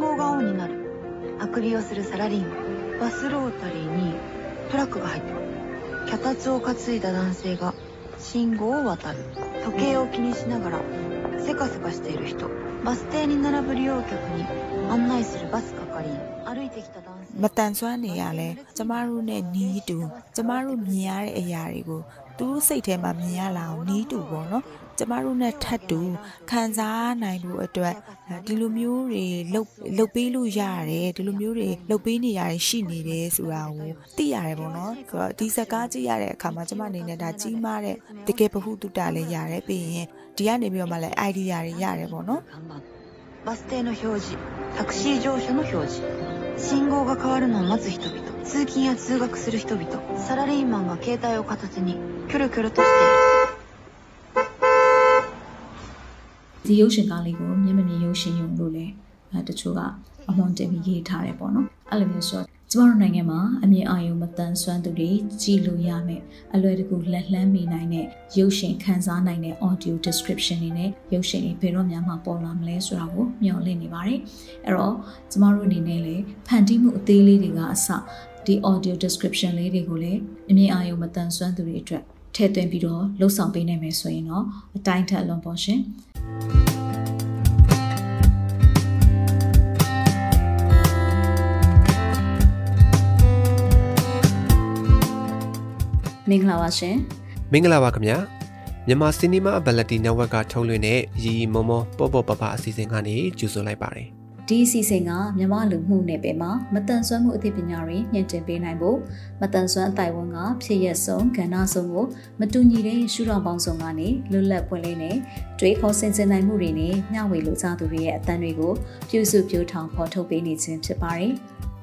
号が青になるあくびをするサラリーマンバスロータリーにトラックが入った脚立を担いだ男性が信号を渡る時計を気にしながらせかせかしている人バス停に並ぶ利用客に案内するバス係員歩いてきた男性မတန်ဆွမ်းနေရလဲကျမတို့နဲ့နီးတူကျမတို့မြင်ရတဲ့အရာတွေကိုသူတို့စိတ်ထဲမှာမြင်ရလာအောင်နီးတူပေါ့နော် ကျမတို့နဲ့ထပ်တူခံစားနိုင်ဖို့အတွက်ဒီလိုမျိုးတွေလှုပ်လှုပ်ပေးလို့ရတယ်ဒီလိုမျိုးတွေလှုပ်ပေးနေရတယ်ရှိနေတယ်ဆိုတာကိုသိရတယ်ပေါ့နော်ဆိုတော့ဒီစကားကြည့်ရတဲ့အခါမှာကျမအနေနဲ့ဒါကြီးမားတဲ့တကယ်ပဟုတုတလည်းရတယ်ပြီးရင်ဒီကနေပြီးတော့မှလည်း idea တွေရတယ်ပေါ့နော်看板バス停の表示タクシー乗車の表示信号が変わるのを待つ人々通勤や通学する人々サラリーマンが携帯を片手にキョロキョロとしている ဒီရုပ်ရှင်ကားလေးကိုမျက်မမြင်ရုပ်ရှင်ရုံလို့လည်းအဲတချို့ကအမွန်တင်ပြီးရေးထားတယ်ပေါ့နော်အဲ့လိုမျိုးဆိုတော့ကျမတို့နိုင်ငံမှာအမြင်အာရုံမတန်ဆွမ်းသူတွေကြည်လို့ရမယ်အလွယ်တကူလက်လှမ်းမိနိုင်တဲ့ရုပ်ရှင်ခန်းစားနိုင်တဲ့ audio description တွေနဲ့ရုပ်ရှင်တွေဘယ်တော့မှမပေါ်လာမလဲဆိုတာကိုမျှော်လင့်နေပါတယ်အဲ့တော့ကျမတို့အနေနဲ့လည်းဖန်တီးမှုအသေးလေးတွေကအစဒီ audio description လေးတွေကိုလည်းအမြင်အာရုံမတန်ဆွမ်းသူတွေအတွက် ထည့်သွင်းပြီးတော့လှုပ်ဆောင်ပေးနိုင်မယ်ဆိုရင်တော့အတိုင်းထက်အလွန်ပေါ်ရှင်မင်္ဂလာပါရှင်မင်္ဂလာပါခင်ဗျာမြန်မာ Cinema Ability Network ကထုတ်လွှင့်တဲ့ရီရီမောမောပေါ့ပေါ့ပပအစီအစဉ်ကနေကြိုဆိုလိုက်ပါတယ် ဒီအစီအစဉ်ကမြန်မာလူမှုနယ်ပယ်မှာမတန်ဆွမ်းမှုအသိပညာတွေညှင့်တင်ပေးနိုင်ဖို့မတန်ဆွမ်းအတိုင်းဝန်ကဖြစ်ရက်ဆုံးကဏ္ဍဆုံးကိုမတူညီတဲ့ရှုထောင့်ပေါင်းစုံကနေလွတ်လပ်ပွင့်လင်းတဲ့တွေးခေါ်ဆင်ခြင်နိုင်မှုတွေနဲ့မျှဝေလိုချသူတွေရဲ့အသံတွေကိုပြုစုပြောင်းထောင်ဖော်ထုတ်ပေးနေခြင်းဖြစ်ပါတယ်။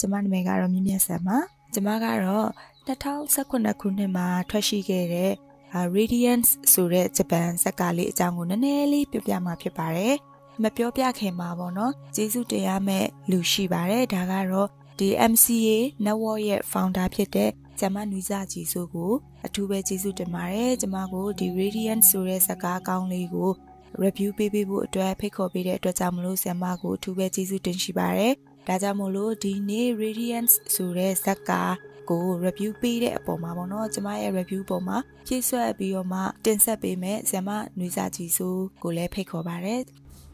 ကျမနာမည်ကတော့မြင့်မြတ်ဆန်ပါကျမကတော့2019ခုနှစ်မှာထွက်ရှိခဲ့တဲ့ Radiance ဆိုတဲ့ဂျပန်ဇာတ်ကားလေးအကြောင်းကိုနည်းနည်းလေးပြောပြမှာဖြစ်ပါတယ်မပြောပြခင်မှာပေါ့နော်ကျေးဇူးတင်ရမယ့်လူရှိပါတယ်ဒါကတော့ဒီ MCA network ရဲ့ founder ဖြစ်တဲ့ကျမနွေစာကြည်စိုးကိုအထူးပဲကျေးဇူးတင်ပါတယ်ကျမကိုဒီ Radiant ဆိုတဲ့ဇာတ်ကားကောင်းလေးကို review ပေးပေးဖို့အတွက်ဖိတ်ခေါ်ပေးတဲ့အတွက်ကြောင့်မလို့ဆ iam ကိုအထူးပဲကျေးဇူးတင်ရှိပါတယ် ဒါကြောင့်မို့လို့ဒီနေ့ Radiance ဆိုတဲ့ဇက်ကာကို review ပေးတဲ့အပေါ်မှာပေါ့နော်ကျမရဲ့ review ပေါ်မှာဖြည့်ဆွက်ပြီးတော့မှတင်ဆက်ပေးမယ်ဇမနွေစာကြည်စိုးကိုလည်းဖိတ်ခေါ်ပါရစေ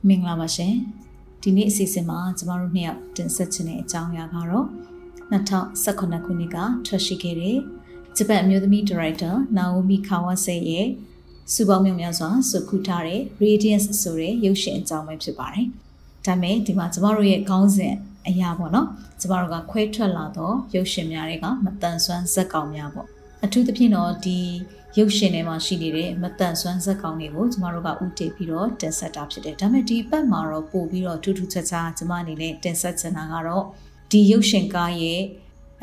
မင်္ဂလာပါရှင်ဒီနေ့အစီအစဉ်မှာကျမတို့နှစ်ယောက်တင်ဆက်ခြင်းတဲ့အကြောင်းအရာကတော့2019ခုနှစ်ကထွက်ရှိခဲ့တဲ့ဂျပန်အမျိုးသမီးဒါရိုက်တာနာအိုမီခါဝါဆေရဲ့စူပေါင်းမြောက်များစွာစုခုထားတဲ့ Radiance ဆိုတဲ့ရုပ်ရှင်အကြောင်းပဲဖြစ်ပါတယ်။ဒါမဲ့ဒီမှာကျမတို့ရဲ့ခေါင်းစဉ် အရာပေါ့နော်ကျမတို့ကခွဲထွက်လာတော့ရုပ်ရှင်များတွေကမတန်ဆွမ်းဇက်ကောင်များပေါ့အထူးသဖြင့်တော့ဒီရုပ်ရှင်ထဲမှာရှိနေတဲ့မတန်ဆွမ်းဇက်ကောင်တွေကိုကျမတို့ကဥတည်ပြီးတော့တင်ဆက်တာဖြစ်တယ်ဒါပေမဲ့ဒီပတ်မှာတော့ပို့ပြီးတော့ထူးထူးခြားခြားကျမအနေနဲ့တင်ဆက်ချင်တာကတော့ဒီရုပ်ရှင်ကားရဲ့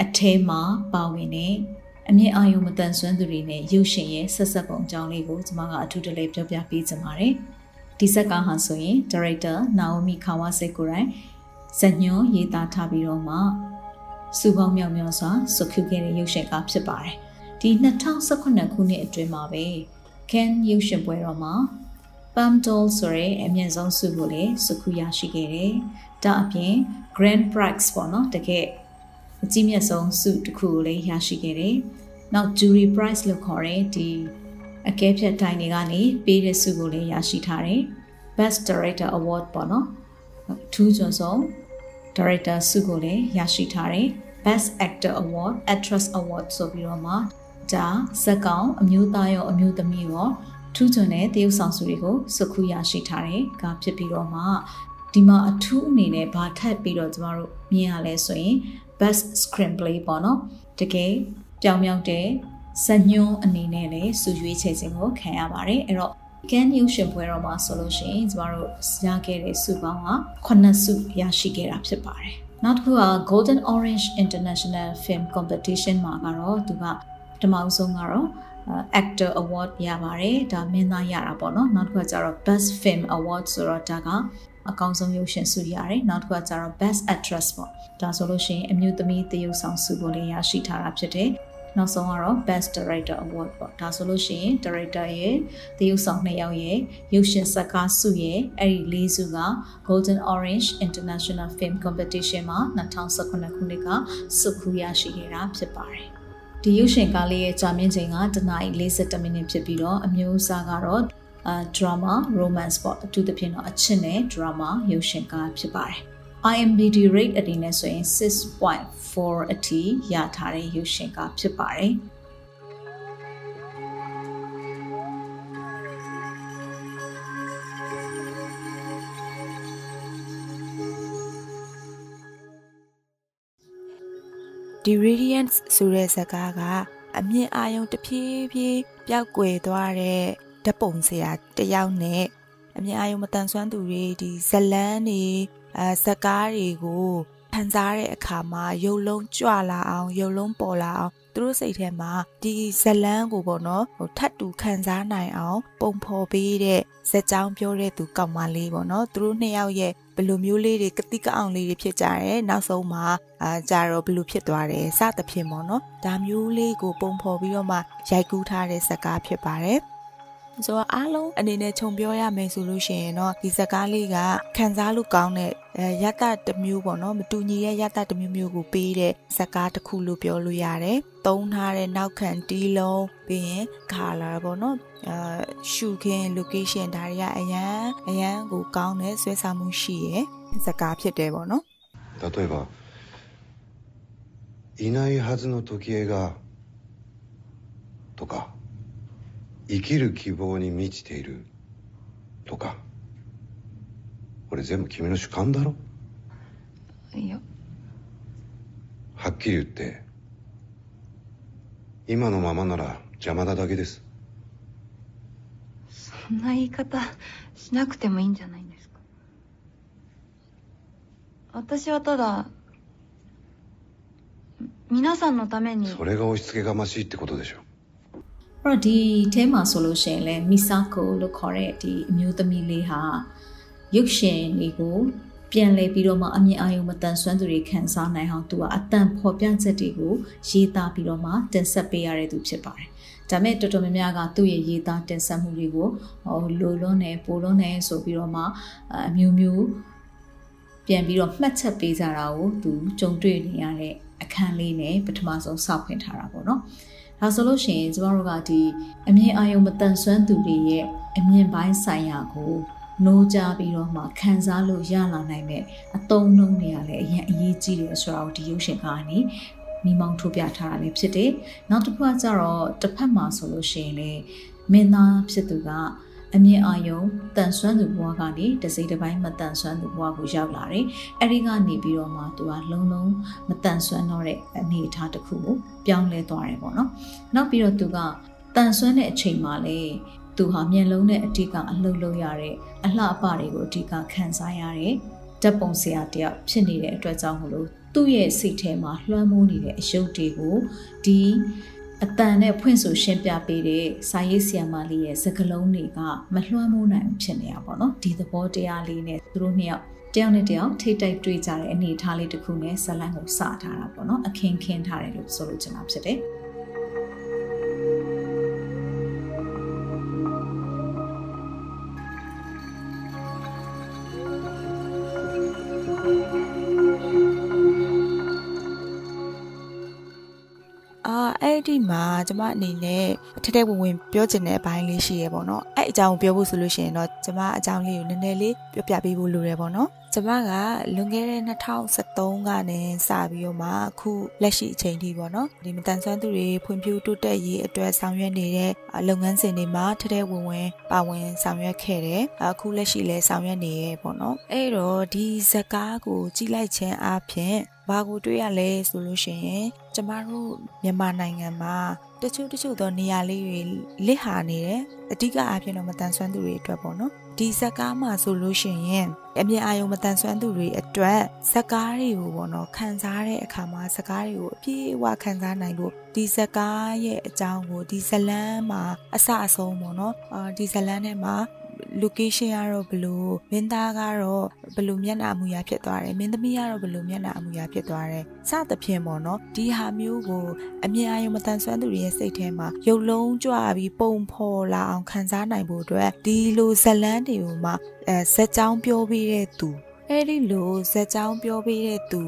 အထဲမှာပါဝင်တဲ့အမြင့်အာရုံမတန်ဆွမ်းသူတွေနဲ့ရုပ်ရှင်ရဲ့ဆက်ဆက်ပုံအကြောင်းလေးကိုကျမကအထူးတလဲပြောပြပေးချင်ပါတယ်ဒီဇက်ကားဟာဆိုရင် director Naomi Kawase ကိုယ်တိုင် ဇညောရေးသားထားပြီးတော့မှစူပေါင်းမြောက်မြောက်စွာစုခုခဲ့တဲ့ရုပ်ရှင်ကားဖြစ်ပါတယ်။ဒီ2019ခုနှစ်အတွင်းမှာပဲ Can ရုပ်ရှင်ပွဲတော်မှာ Palm Doll ဆိုတဲ့အမြင့်ဆုံးဆုကိုလည်းစုခုရရှိခဲ့တယ်။ဒါအပြင် Grand Prize ပေါ့နော်တကယ်အကြီးမြတ်ဆုံးဆုတစ်ခုကိုလည်းရရှိခဲ့တယ်။နောက် Jury Prize လို့ခေါ်တဲ့ဒီအကဲဖြတ်တိုင်းတွေကနေပေးတဲ့ဆုကိုလည်းရရှိထားတယ်။ Best Director Award ပေါ့နော်။ထူးချွန်ဆုံး Director ဆုကိုလည်းရရှိထားတယ် Best Actor Award Actress Award ဆိုပြီးတော့မှဒါဇက်ကောင်အမျိုးသားရောအမျိုးသမီးရောထူးချွန်တဲ့တရုပ်ဆောင်စုတွေကိုစုခုရရှိထားတယ်ကဖြစ်ပြီးတော့မှဒီမှာအထူးအနေနဲ့ဘာထပ်ပြီးတော့ကျမတို့မြင်ရလဲဆိုရင် best screenplay ပေါ့နော်တကယ်ပြောင်မြောက်တဲ့ဇညွန်းအနေနဲ့လည်းစုရွေးချယ်ခြင်းကိုခံရပါတယ်အဲ့တော့ ကန်နျူရှင်ပွဲတော်မှာဆိုလို့ရှိရင်ကျမတို့ရခဲ့တဲ့စုပေါင်းက9စုရရှိခဲ့တာဖြစ်ပါတယ်နောက်တစ်ခုက Golden Orange International Film Competition မှာကတော့သူကပထမဆုံးကတော့ actor award ရပါတယ်ဒါမင်းသားရတာပေါ့နော်နောက်တစ်ခုကကျတော့ best film award ဆိုတော့ဒါကအကောင်းဆုံးရုပ်ရှင်ဆုရတယ်နောက်တစ်ခုကကျတော့ best actress ပေါ့ဒါဆိုလို့ရှိရင်အမျိုးသမီးသရုပ်ဆောင်ဆုကိုလည်းရရှိထားတာဖြစ်တယ် နောက်ဆုံးကတော့ Best Director Award ပေါ့ဒါဆိုလို့ရှိရင် Director ရဲ့သရုပ်ဆောင်နှစ်ယောက်ရဲ့ရုပ်ရှင်ဇာတ်ကားဆုရဲ့အဲ့ဒီလေးစုက Golden Orange International Film Competition မှာ2019ခုနှစ်ကဆုခူရရှိခဲ့တာဖြစ်ပါတယ်ဒီရုပ်ရှင်ကားလေးရဲ့ကြာမြင့်ချိန်ကတနာရီ40မိနစ်ဖြစ်ပြီးတော့အမျိုးအစားကတော့အာ drama romance ပေါ့အထူးသဖြင့်တော့အချစ်နဲ့ drama ရုပ်ရှင်ကားဖြစ်ပါတယ် IMDb rate အနေနဲ့ဆိုရင်6.4အထိရထားတဲ့ရုပ်ရှင်ကားဖြစ်ပါတယ်ဒီ radiance ဆိုတဲ့ဇာတ်ကားကအမြင့်အာရုံတဖြည်းဖြည်းပျောက်ကွယ်သွားတဲ့ဓပုံစရာတယောက်နဲ့အမြင့်အာရုံမတန်ဆွမ်းသူတွေဒီဇလန်းတွေ အဲဇကားတွေကိုဖန်စားတဲ့အခါမှာရုပ်လုံးကြွလာအောင်ရုပ်လုံးပေါ်လာအောင်သူတို့စိတ်ထဲမှာဒီဇလန်းကိုပေါ့နော်ဟိုထပ်တူခံစားနိုင်အောင် ပုံဖော်ပေးတဲ့ဇက်ကြောင်းပြောတဲ့သူကောက်မလေးပေါ့နော်သူတို့နှစ်ယောက်ရဲ့ဘယ်လိုမျိုးလေးတွေကတိကအောင်လေးတွေဖြစ်ကြတယ်နောက်ဆုံးမှာအာကြတော့ဘယ်လိုဖြစ်သွားတယ်စသဖြင့်ပေါ့နော်ဒါမျိုးလေးကိုပုံဖော်ပြီးတော့မှရိုက်ကူးထားတဲ့ဇာတ်ကားဖြစ်ပါတယ် ဆိုတော့အားလုံးအနေနဲ့ခြုံပြောရမယ်ဆိုလို့ရှိရင်တော့ဒီစကားလေးကခံစားလို့ကောင်းတဲ့အဲရတတစ်မျိုးပေါ့နော်မတူညီတဲ့ရတတစ်မျိုးမျိုးကိုပေးတဲ့စကားတစ်ခုလို့ပြောလို့ရတယ်။သုံးထားတဲ့နောက်ခံတီးလုံးပြီးရင် color ပေါ့နော်အာရှုခင်း location ဒါတွေကအရန်အရန်ကိုကောင်းတဲ့ဆွဲဆောင်မှုရှိရဲ့စကားဖြစ်တယ်ပေါ့နော်例えばいないはずの時計がとか 生きる希望に満ちている。とか。俺全部君の主観だろ。いや。はっきり言って。今のままなら邪魔なだけです。そんな言い方しなくてもいいんじゃないんですか。私はただ皆さんのために。それが押し付けがましいってことでしょ。အဲ့ တော့ဒီအဲမှာဆိုလို့ရှိရင်လဲမီဆာကိုလို့ခေါ်တဲ့ဒီအမျိုးသမီးလေးဟာရုပ်ရှင်တွေကိုပြန်လဲပြီးတော့မှအမြင်အာရုံမတန်ဆွမ်းသူတွေခံစားနိုင်အောင်သူကအတန်ဖော်ပြချက်တွေကိုရေးသားပြီးတော့မှတင်ဆက်ပေးရတဲ့သူဖြစ်ပါတယ်။ဒါမဲ့တော်တော်များများကသူ့ရဲ့ရေးသားတင်ဆက်မှုတွေကိုဟိုလိုလွန်းနေပိုလွန်းနေဆိုပြီးတော့မှအမျိုးမျိုးပြန်ပြီးတော့မှတ်ချက်ပေးကြတာကိုသူကြုံတွေ့နေရတဲ့အခန်းလေးနဲ့ပထမဆုံးစောင့်ခွင့်ထားတာပေါ့နော်။ ဒါဆိုလို့ရှိရင်ကျမတို့ကဒီအမြင်အာရုံမတန်ဆွမ်းသူတွေရဲ့အမြင်ပိုင်းဆိုင်ရာကိုနိုးကြပြီးတော့မှခံစားလို့ရလာနိုင်မဲ့အတုံးနှုံးတွေကလည်းအရင်အရေးကြီးတယ်ဆိုတာကိုဒီရုပ်ရှင်ကနေမိမောင်းထုတ်ပြထားတာလည်းဖြစ်တယ်။နောက်တစ်ခုကကျတော့တစ်ဖက်မှာဆိုလို့ရှိရင်လေမင်းသားဖြစ်သူက အမြင့်အာယုံတန်ဆွမ်းသူဘဝကနေတစိမ့်တစ်ပိုင်းမတန်ဆွမ်းသူဘဝကိုရောက်လာတယ်။အဲဒီကနေပြီးတော့မှသူကလုံးလုံးမတန်ဆွမ်းတော့တဲ့အနေအထားတစ်ခုကိုပြောင်းလဲသွားတယ်ပေါ့နော်။နောက်ပြီးတော့သူကတန်ဆွမ်းတဲ့အချိန်မှာလေသူဟာမျက်လုံးနဲ့အဓိကအလှုပ်လှုပ်ရတဲ့အလှအပတွေကိုအဓိကခံစားရတဲ့ဓာတ်ပုံဆရာတယောက်ဖြစ်နေတဲ့အတွက်ကြောင့်မလို့သူ့ရဲ့စိတ်ထဲမှာလွှမ်းမိုးနေတဲ့အယုတ်တွေကိုဒီ အတန်နဲ့ဖွင့်ဆိုရှင်းပြပေးတဲ့စာရေးဆရာမလေးရဲ့စကားလုံးတွေကမလွှမ်းမိုးနိုင်ဖြစ်နေတာပေါ့နော်ဒီသဘောတရားလေးနဲ့သူတို့နှစ်ယောက်တယောက်နဲ့တယောက်ထိတ်တိုက်တွေ့ကြတဲ့အနေအထားလေးတစ်ခုနဲ့ဇလန်ကိုစထားတာပေါ့နော်အခင်းခင်းထားတယ်လို့ဆိုလို့ချင်တာဖြစ်တယ် အဲ့ဒီမှာကျမအနေနဲ့ထက်ထက်ဝင်ဝင်ပြောချင်တဲ့အပိုင်းလေးရှိရပေါ့နော်အဲ့အကြောင်းပြောဖို့ဆိုလို့ရှိရင်တော့ကျမအကြောင်းလေးကိုနည်းနည်းလေးပြောပြပေးဖို့လိုတယ်ပေါ့နော်ကျမကလွန်ခဲ့တဲ့2013ကနေစပြီးတော့မှအခုလက်ရှိအချိန်ထိပေါ့နော်ဒီမတန်ဆွမ်းသူတွေဖွံ့ဖြိုးတိုးတက်ရေးအတွက်ဆောင်ရွက်နေတဲ့လုပ်ငန်းစဉ်တွေမှာထထဝင်ဝင်ပါဝင်ဆောင်ရွက်ခဲ့တယ်အခုလက်ရှိလည်းဆောင်ရွက်နေရပေါ့နော်အဲ့တော့ဒီဇကားကိုကြည့်လိုက်ခြင်းအပြင် ဘာကိုတွေ့ရလဲဆိုလို့ရှိရင်ကျမတို့မြန်မာနိုင်ငံမှာတချို့တချို့သောနေရာလေးတွေလစ်ဟာနေတယ်အဓိကအားဖြင့်တော့မတန်ဆွမ်းသူတွေအတွက်ပေါ့နော်ဒီဇက်ကားမှာဆိုလို့ရှိရင်အမြင်အာရုံမတန်ဆွမ်းသူတွေအတွက်ဇက်ကားတွေကိုပေါ့နော်ခံစားတဲ့အခါမှာဇက်ကားတွေကိုအပြည့်အဝခံစားနိုင်ဖို့ဒီဇက်ကားရဲ့အကြောင်းကိုဒီဇလန်းမှာအစအဆုံးပေါ့နော်အာဒီဇလန်းထဲမှာ location ကတော့ဘလို့မင်းသားကတော့ဘလို့မျက်နှာအမူအရာဖြစ်သွားတယ်မင်းသမီးကတော့ဘလို့မျက်နှာအမူအရာဖြစ်သွားတယ်စသဖြင့်ပေါ့နော်ဒီဟာမျိုးကိုအမြင်အာရုံမတန်ဆွမ်းသူတွေရဲ့စိတ်ထဲမှာရုပ်လုံးကြွပြီးပုံဖော်လာအောင်ခံစားနိုင်ဖို့အတွက်ဒီလိုဇလန်းတွေကိုမှအဲဇက်ကြောင်းပြောပြီးတဲ့သူအဲ့ဒီလိုဇက်ကြောင်းပြောပေးတဲ့သူ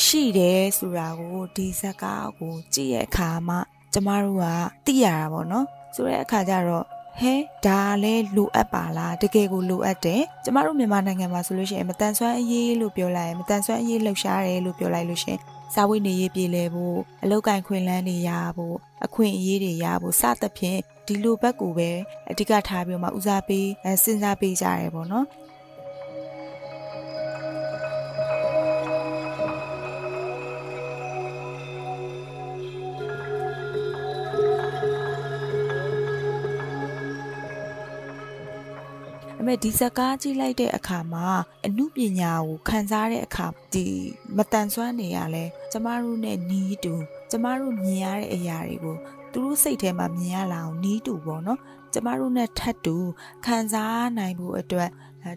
ရှိတယ်ဆိုတာကိုဒီဇက်ကားကိုကြည့်ရဲ့အခါမှာကျမတို့ကသိရတာပေါ့နော်ဆိုတဲ့အခါကျတော့ ဟဲဒါလည်းလိုအပ်ပါလားတကယ်ကိုလိုအပ်တယ်ကျမတို့မြန်မာနိုင်ငံမှာဆိုလို့ရှိရင်မတန်ဆွမ်းအရေးလို့ပြောလိုက်ရင်မတန်ဆွမ်းအရေးလှုပ်ရှားတယ်လို့ပြောလိုက်လို့ရှင်စာဝိနေရေးပြည်လဲဖို့အလောက်ကင်ခွင့်လန်းတွေရဖို့အခွင့်အရေးတွေရဖို့စသဖြင့်ဒီလိုဘက်ကိုပဲအဓိကထားပြီးတော့မှဦးစားပေးစဉ်းစားပေးကြရဲပေါ့နော် မဲ့ဒီဇကားကြည့်လိုက်တဲ့အခါမှာအမှုပညာကိုခံစားတဲ့အခါဒီမတန်ဆွမ်းနေရလဲကျမတို့နဲ့နီးတူကျမတို့မြင်ရတဲ့အရာတွေကိုသူတို့စိတ်ထဲမှာမြင်ရလာအောင်နီးတူပေါ့နော်ကျမတို့နဲ့ထပ်တူခံစားနိုင်ဖို့အတွက်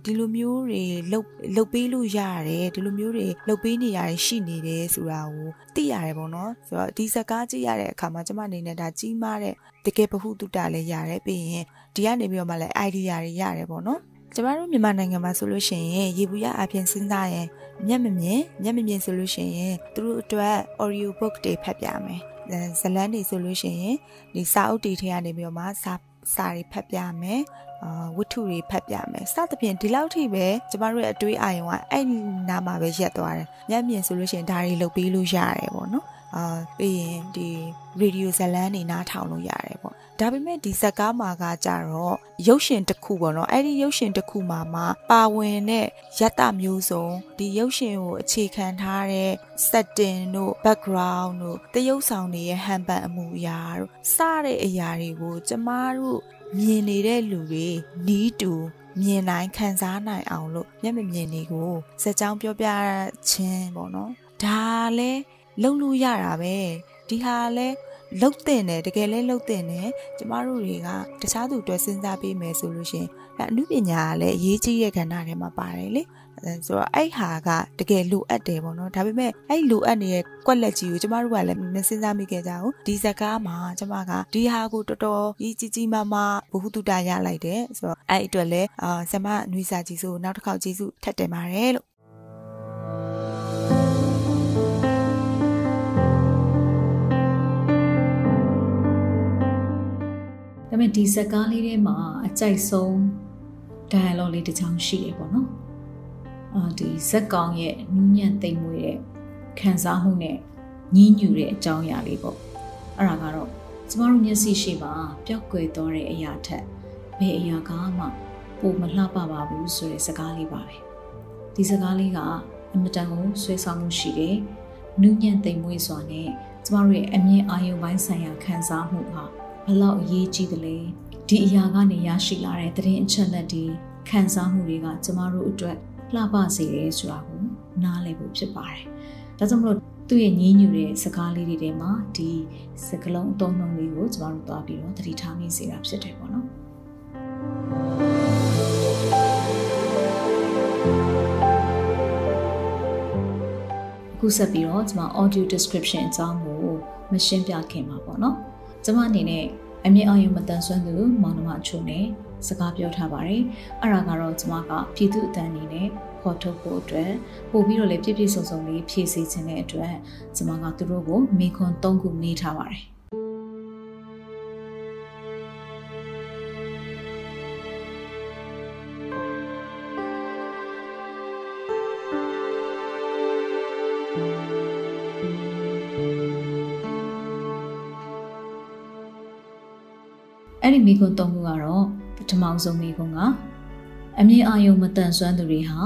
ဒီလိုမျိုးတွေလှုပ်လှုပ်ပေးလို့ရတယ်ဒီလိုမျိုးတွေလှုပ်ပေးနေရတယ်ရှိနေတယ်ဆိုတာကိုသိရတယ်ပေါ့နော်ဆိုတော့ဒီစကားကြည့်ရတဲ့အခါမှာကျမအနေနဲ့ဒါကြီးမားတဲ့ တကယ်ပဟုတုတလည်းရတယ်ပြီးရင်ဒီကနေပြီးတော့မှလည်း idea တွေရတယ်ပေါ့နော်ကျမတို့မြန်မာနိုင်ငံမှာဆိုလို့ရှိရင်ရေဘူးရအပြင်စဉ်းစားရင်မျက်မမြင်မျက်မမြင်ဆိုလို့ရှိရင်သူတို့အတွက် audio book တွေဖတ်ပြမယ်ဇလန်းတွေဆိုလို့ရှိရင်ဒီစာအုပ်တွေထဲကနေပြီးတော့မှစာစာတွေဖတ်ပြမယ်အာဝတ္ထုတွေဖတ်ပြမယ်စသဖြင့်ဒီလောက်ထိပဲကျမတို့ရဲ့အတွေးအာရုံကအဲ့ဒီနားမှာပဲရက်သွားတယ်မျက်မြင်ဆိုလို့ရှိရင်ဒါတွေလုပ်ပေးလို့ရတယ်ပေါ့နော် အာပြီးရင်ဒီရေဒီယိုဇလန်းတွေနားထောင်လို့ရတယ်ပေါ့ဒါပေမဲ့ဒီဇက်ကားမှာကကြတော့ရုပ်ရှင်တစ်ခုပေါ့နော်အဲ့ဒီရုပ်ရှင်တစ်ခုမှာမှာပါဝင်တဲ့ရတမျိုးစုံဒီရုပ်ရှင်ကိုအခြေခံထားတဲ့ setting တို့ background တို့တရုပ်ဆောင်တွေရဲ့ဟန်ပန်အမှုအရာတို့စတဲ့အရာတွေကိုကျမတို့မြင်နေတဲ့လူတွေနီးတူမြင်နိုင်ခံစားနိုင်အောင်လို့မျက်မမြင်တွေကိုစက်ကြောင်းပြောပြခြင်းပေါ့နော်ဒါလဲ လုံလို့ရတာပဲဒီဟာလဲလှုပ်တင်တယ်တကယ်လဲလှုပ်တင်တယ်ကျမတို့တွေကတခြားသူအတွက်စဉ်းစားပေးမယ်ဆိုလို့ရှင်အမှုပညာကလည်းအရေးကြီးတဲ့ကဏ္ဍထဲမှာပါတယ်လေဆိုတော့အဲ့ဟာကတကယ်လိုအပ်တယ်ပေါ့နော်ဒါပေမဲ့အဲ့လိုအပ်နေတဲ့ကွက်လက်ကြီးကိုကျမတို့ကလည်းမစဉ်းစားမိခဲ့ကြဘူးဒီဇက်ကားမှာကျမကဒီဟာကိုတော်တော်ကြီးကြီးကြီးမားမားဘ ഹു တုတရလိုက်တယ်ဆိုတော့အဲ့အတွက်လည်းအာဆမနွေစာကြီးစုနောက်တစ်ခေါက်ကျေးဇူးထပ်တင်ပါတယ်လို့ ဒါပေမဲ့ဒီဇက်ကားလေးထဲမှာအကြိုက်ဆုံး dialogue လေးတစ်ချောင်းရှိတယ်ပေါ့နော်အာဒီဇက်ကောင်ရဲ့နူးညံ့သိမ်မွေ့တဲ့ခံစားမှုနဲ့ညှင်းညူတဲ့အကြောင်းအရာလေးပေါ့အဲ့ဒါကတော့ကျမတို့မျက်စိရှိပါပျောက်ကွယ်သွားတဲ့အရာထက်ဘယ်အရာကမှပိုမလှပပါဘူးဆိုတဲ့စကားလေးပါပဲဒီစကားလေးကအမတန်ကိုဆွဲဆောင်မှုရှိတယ်နူးညံ့သိမ်မွေ့စွာနဲ့ကျမတို့ရဲ့အမြင်အာရုံပိုင်းဆိုင်ရာခံစားမှုဟာ ဘလောက်အရေးကြီးသလဲဒီအရာကနေရရှိလာတဲ့သတင်းအချက်လက်တွေခံစားမှုတွေကကျမတို့အတွက်လှပစေတယ်ဆိုတာကိုနားလည်ဖို့ဖြစ်ပါတယ်။ဒါကြောင့်မလို့သူ့ရဲ့ညင်းညူတဲ့စကားလေးတွေထဲမှာဒီစကလုံးအသုံးနှုန်းလေးကိုကျမတို့သွားပြီးတော့သတိထားမိစေတာဖြစ်တယ်ပေါ့နော်။အခုဆက်ပြီးတော့ကျွန်မ audio description အကြောင်းကိုမရှင်းပြခင်ပါပေါ့နော်။ ကျွန်မအနေနဲ့အမြင့်အောင်ရုံမတန်ဆွမ်းသူမောင်နှမအချို့နဲ့စကားပြောထားပါတယ်။အဲ့ဒါကတော့ကျွန်မကပြည်သူအတန်းအနေနဲ့ဖော်ထုတ်ဖို့အတွက်ပို့ပြီးတော့လည်းပြည့်ပြည့်စုံစုံလေးဖြည့်ဆည်းခြင်းတဲ့အတွက်ကျွန်မကသူတို့ကိုမိခွန်း၃ခုနေထားပါတယ်။ သုံးခုကတော့ပထမဆုံးမိကွန်းကအမြင်အာရုံမတန်ဆွမ်းသူတွေဟာ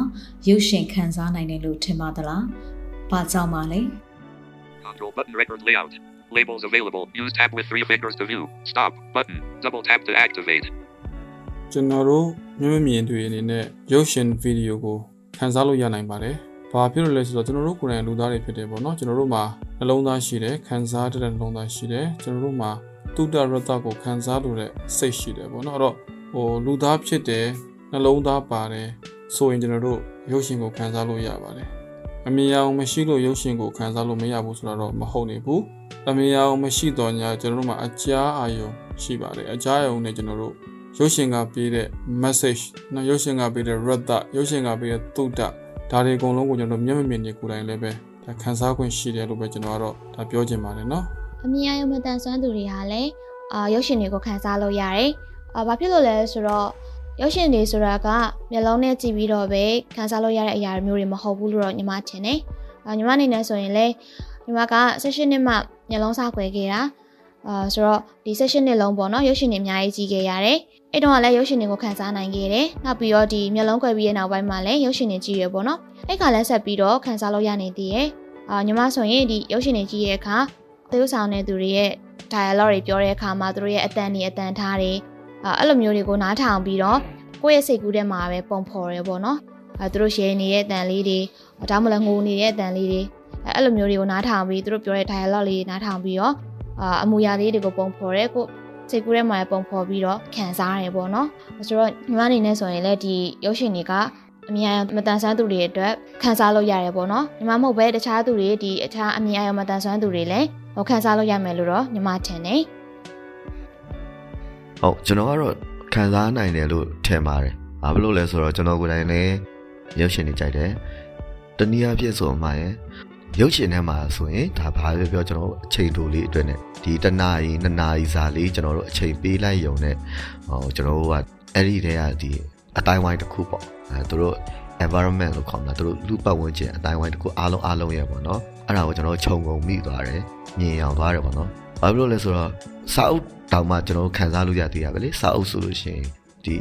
ရုပ်ရှင်ခံစားနိုင်တယ်လို့ထင်ပါသလား။ဘာကြောင့်ပါလဲ Control button record layout. Labels available. Use tab with three fingers to view. Stop button. Double tap to activate. ကျွန်တော်တို့မျက်မမြင်တွေအနေနဲ့ရုပ်ရှင်ဗီဒီယိုကိုခန်းစားလို့ရနိုင်ပါတယ်။ဘာဖြစ်လို့လဲဆိုတော့ကျွန်တော်တို့ကိုယ်တိုင်လူသားတွေဖြစ်တယ်ပေါ့နော်။ကျွန်တော်တို့မှာနှလုံးသားရှိတယ်ခန်းစားတဲ့နှလုံးသားရှိတယ်။ကျွန်တော်တို့မှာ တုဒ္ဒရတကိုခန်းစားလို့တဲ့စိတ်ရှိတယ်ပေါ့နော်။အဲ့တော့ဟိုလူသားဖြစ်တယ်နှလုံးသားပါတယ်ဆိုရင်ကျွန်တော်တို့ရုပ်ရှင်ကိုခန်းစားလို့ရပါတယ်။အမြင်အောင်မရှိလို့ရုပ်ရှင်ကိုခန်းစားလို့မရဘူးဆိုတော့မဟုတ်နေဘူး။အမြင်အောင်မရှိတော့ညာကျွန်တော်တို့မှာအကြားအာရုံရှိပါတယ်။အကြားအာရုံနဲ့ကျွန်တော်တို့ရုပ်ရှင်ကပေးတဲ့ message နော်ရုပ်ရှင်ကပေးတဲ့ rata ရုပ်ရှင်ကပေးတဲ့သုဒ္ဓဒါတွေအကုန်လုံးကိုကျွန်တော်မျက်မမြင်နေကိုယ်တိုင်လည်းပဲဒါခန်းစားခွင့်ရှိတယ်လို့ပဲကျွန်တော်ကတော့ဒါပြောချင်ပါတယ်နော် အမြင်အယုံမတန်ဆွမ်းသူတွေဟာလည်းအာရုပ်ရှင်တွေကိုခန်းစားလို့ရတယ်။အာဘာဖြစ်လို့လဲဆိုတော့ရုပ်ရှင်တွေဆိုတာကမျက်လုံးနဲ့ကြည့်ပြီးတော့ပဲခန်းစားလို့ရတဲ့အရာမျိုးတွေမဟုတ်ဘူးလို့တော့ညီမထင်တယ်။အာညီမအနေနဲ့ဆိုရင်လည်းညီမက session နှစ်မှမျက်လုံးစားခွဲခဲ့တာအာဆိုတော့ဒီ session နှစ်လုံးပေါ့နော်ရုပ်ရှင်တွေအများကြီးကြည့်ခဲ့ရတယ်။အဲ့တုန်းကလည်းရုပ်ရှင်တွေကိုခန်းစားနိုင်ခဲ့တယ်။နောက်ပြီးတော့ဒီမျက်လုံးခွဲပြီးတဲ့နောက်ပိုင်းမှာလည်းရုပ်ရှင်တွေကြည့်ရပေါ့နော်။အဲ့ခါလည်းဆက်ပြီးတော့ခန်းစားလို့ရနေသေးရဲ့။အာညီမဆိုရင်ဒီရုပ်ရှင်တွေကြည့်ရတဲ့အခါ သရုပ်ဆောင်တဲ့သူတွေရဲ့ dialogue တွေပြောတဲ့အခါမှာသူတို့ရဲ့အတန်တွေအတန်ထားတွေအဲအဲ့လိုမျိုးတွေကိုနားထောင်ပြီးတော့ကိုယ့်ရဲ့စိတ်ကူးထဲမှာပဲပုံဖော်ရဲပေါ့နော်အဲသူတို့ share နေတဲ့အတန်လေးတွေဒါမှမဟုတ်ငိုနေတဲ့အတန်လေးတွေအဲအဲ့လိုမျိုးတွေကိုနားထောင်ပြီးသူတို့ပြောတဲ့ dialogue လေးနားထောင်ပြီးတော့အာအမူအရာလေးတွေကိုပုံဖော်ရဲကိုစိတ်ကူးထဲမှာပုံဖော်ပြီးတော့ခံစားရတယ်ပေါ့နော်ဆိုတော့ညီမအနေနဲ့ဆိုရင်လည်းဒီရုပ်ရှင်တွေကအမြင်အာရုံမတန်ဆွမ်းသူတွေအတွက်ခန်းစားလို့ရတယ်ပေါ့နော်ညီမမဟုတ်ပဲတခြားသူတွေဒီအခြားအမြင်အာရုံမတန်ဆွမ်းသူတွေလည်း ဟိုခန်းစားလို့ရမယ်လို့တော့ညီမထင်တယ်ဟုတ်ကျွန်တော်ကတော့ခံစားနိုင်တယ်လို့ထင်ပါတယ်။ဘာဖြစ်လို့လဲဆိုတော့ကျွန်တော်ကိုယ်တိုင်လည်းရုပ်ရှင်တွေကြိုက်တယ်။တနည်းအားဖြင့်ဆိုမှရင်ရုပ်ရှင်ထဲမှာဆိုရင်ဒါဘာပဲပြောကျွန်တော်အချိန်တိုလေးအတွက်နဲ့ဒီတနာရီနှစ်နာရီစာလေးကျွန်တော်တို့အချိန်ပေးလိုက်ရုံနဲ့ဟိုကျွန်တော်တို့ကအဲ့ဒီတည်းကဒီအတိုင်းဝိုင်းတစ်ခုပေါ့အဲသူတို့ environment လို့ခေါ်မှာသူတို့လူပတ်ဝန်းကျင်အတိုင်းဝိုင်းတစ်ခုအားလုံးအားလုံးရဲ့ပေါ့နော်အဲ့ဒါကိုကျွန်တော်ခြုံငုံမိသွားတယ် မြင်အောင်သွားတယ်ပေါ့နော်ဘာဖြစ်လို့လဲဆိုတော့စာအုပ်တောင်မှကျွန်တော်တို့ခံစားလို့ရသေးရပဲလေစာအုပ်ဆိုလို့ရှိရင်ဒီ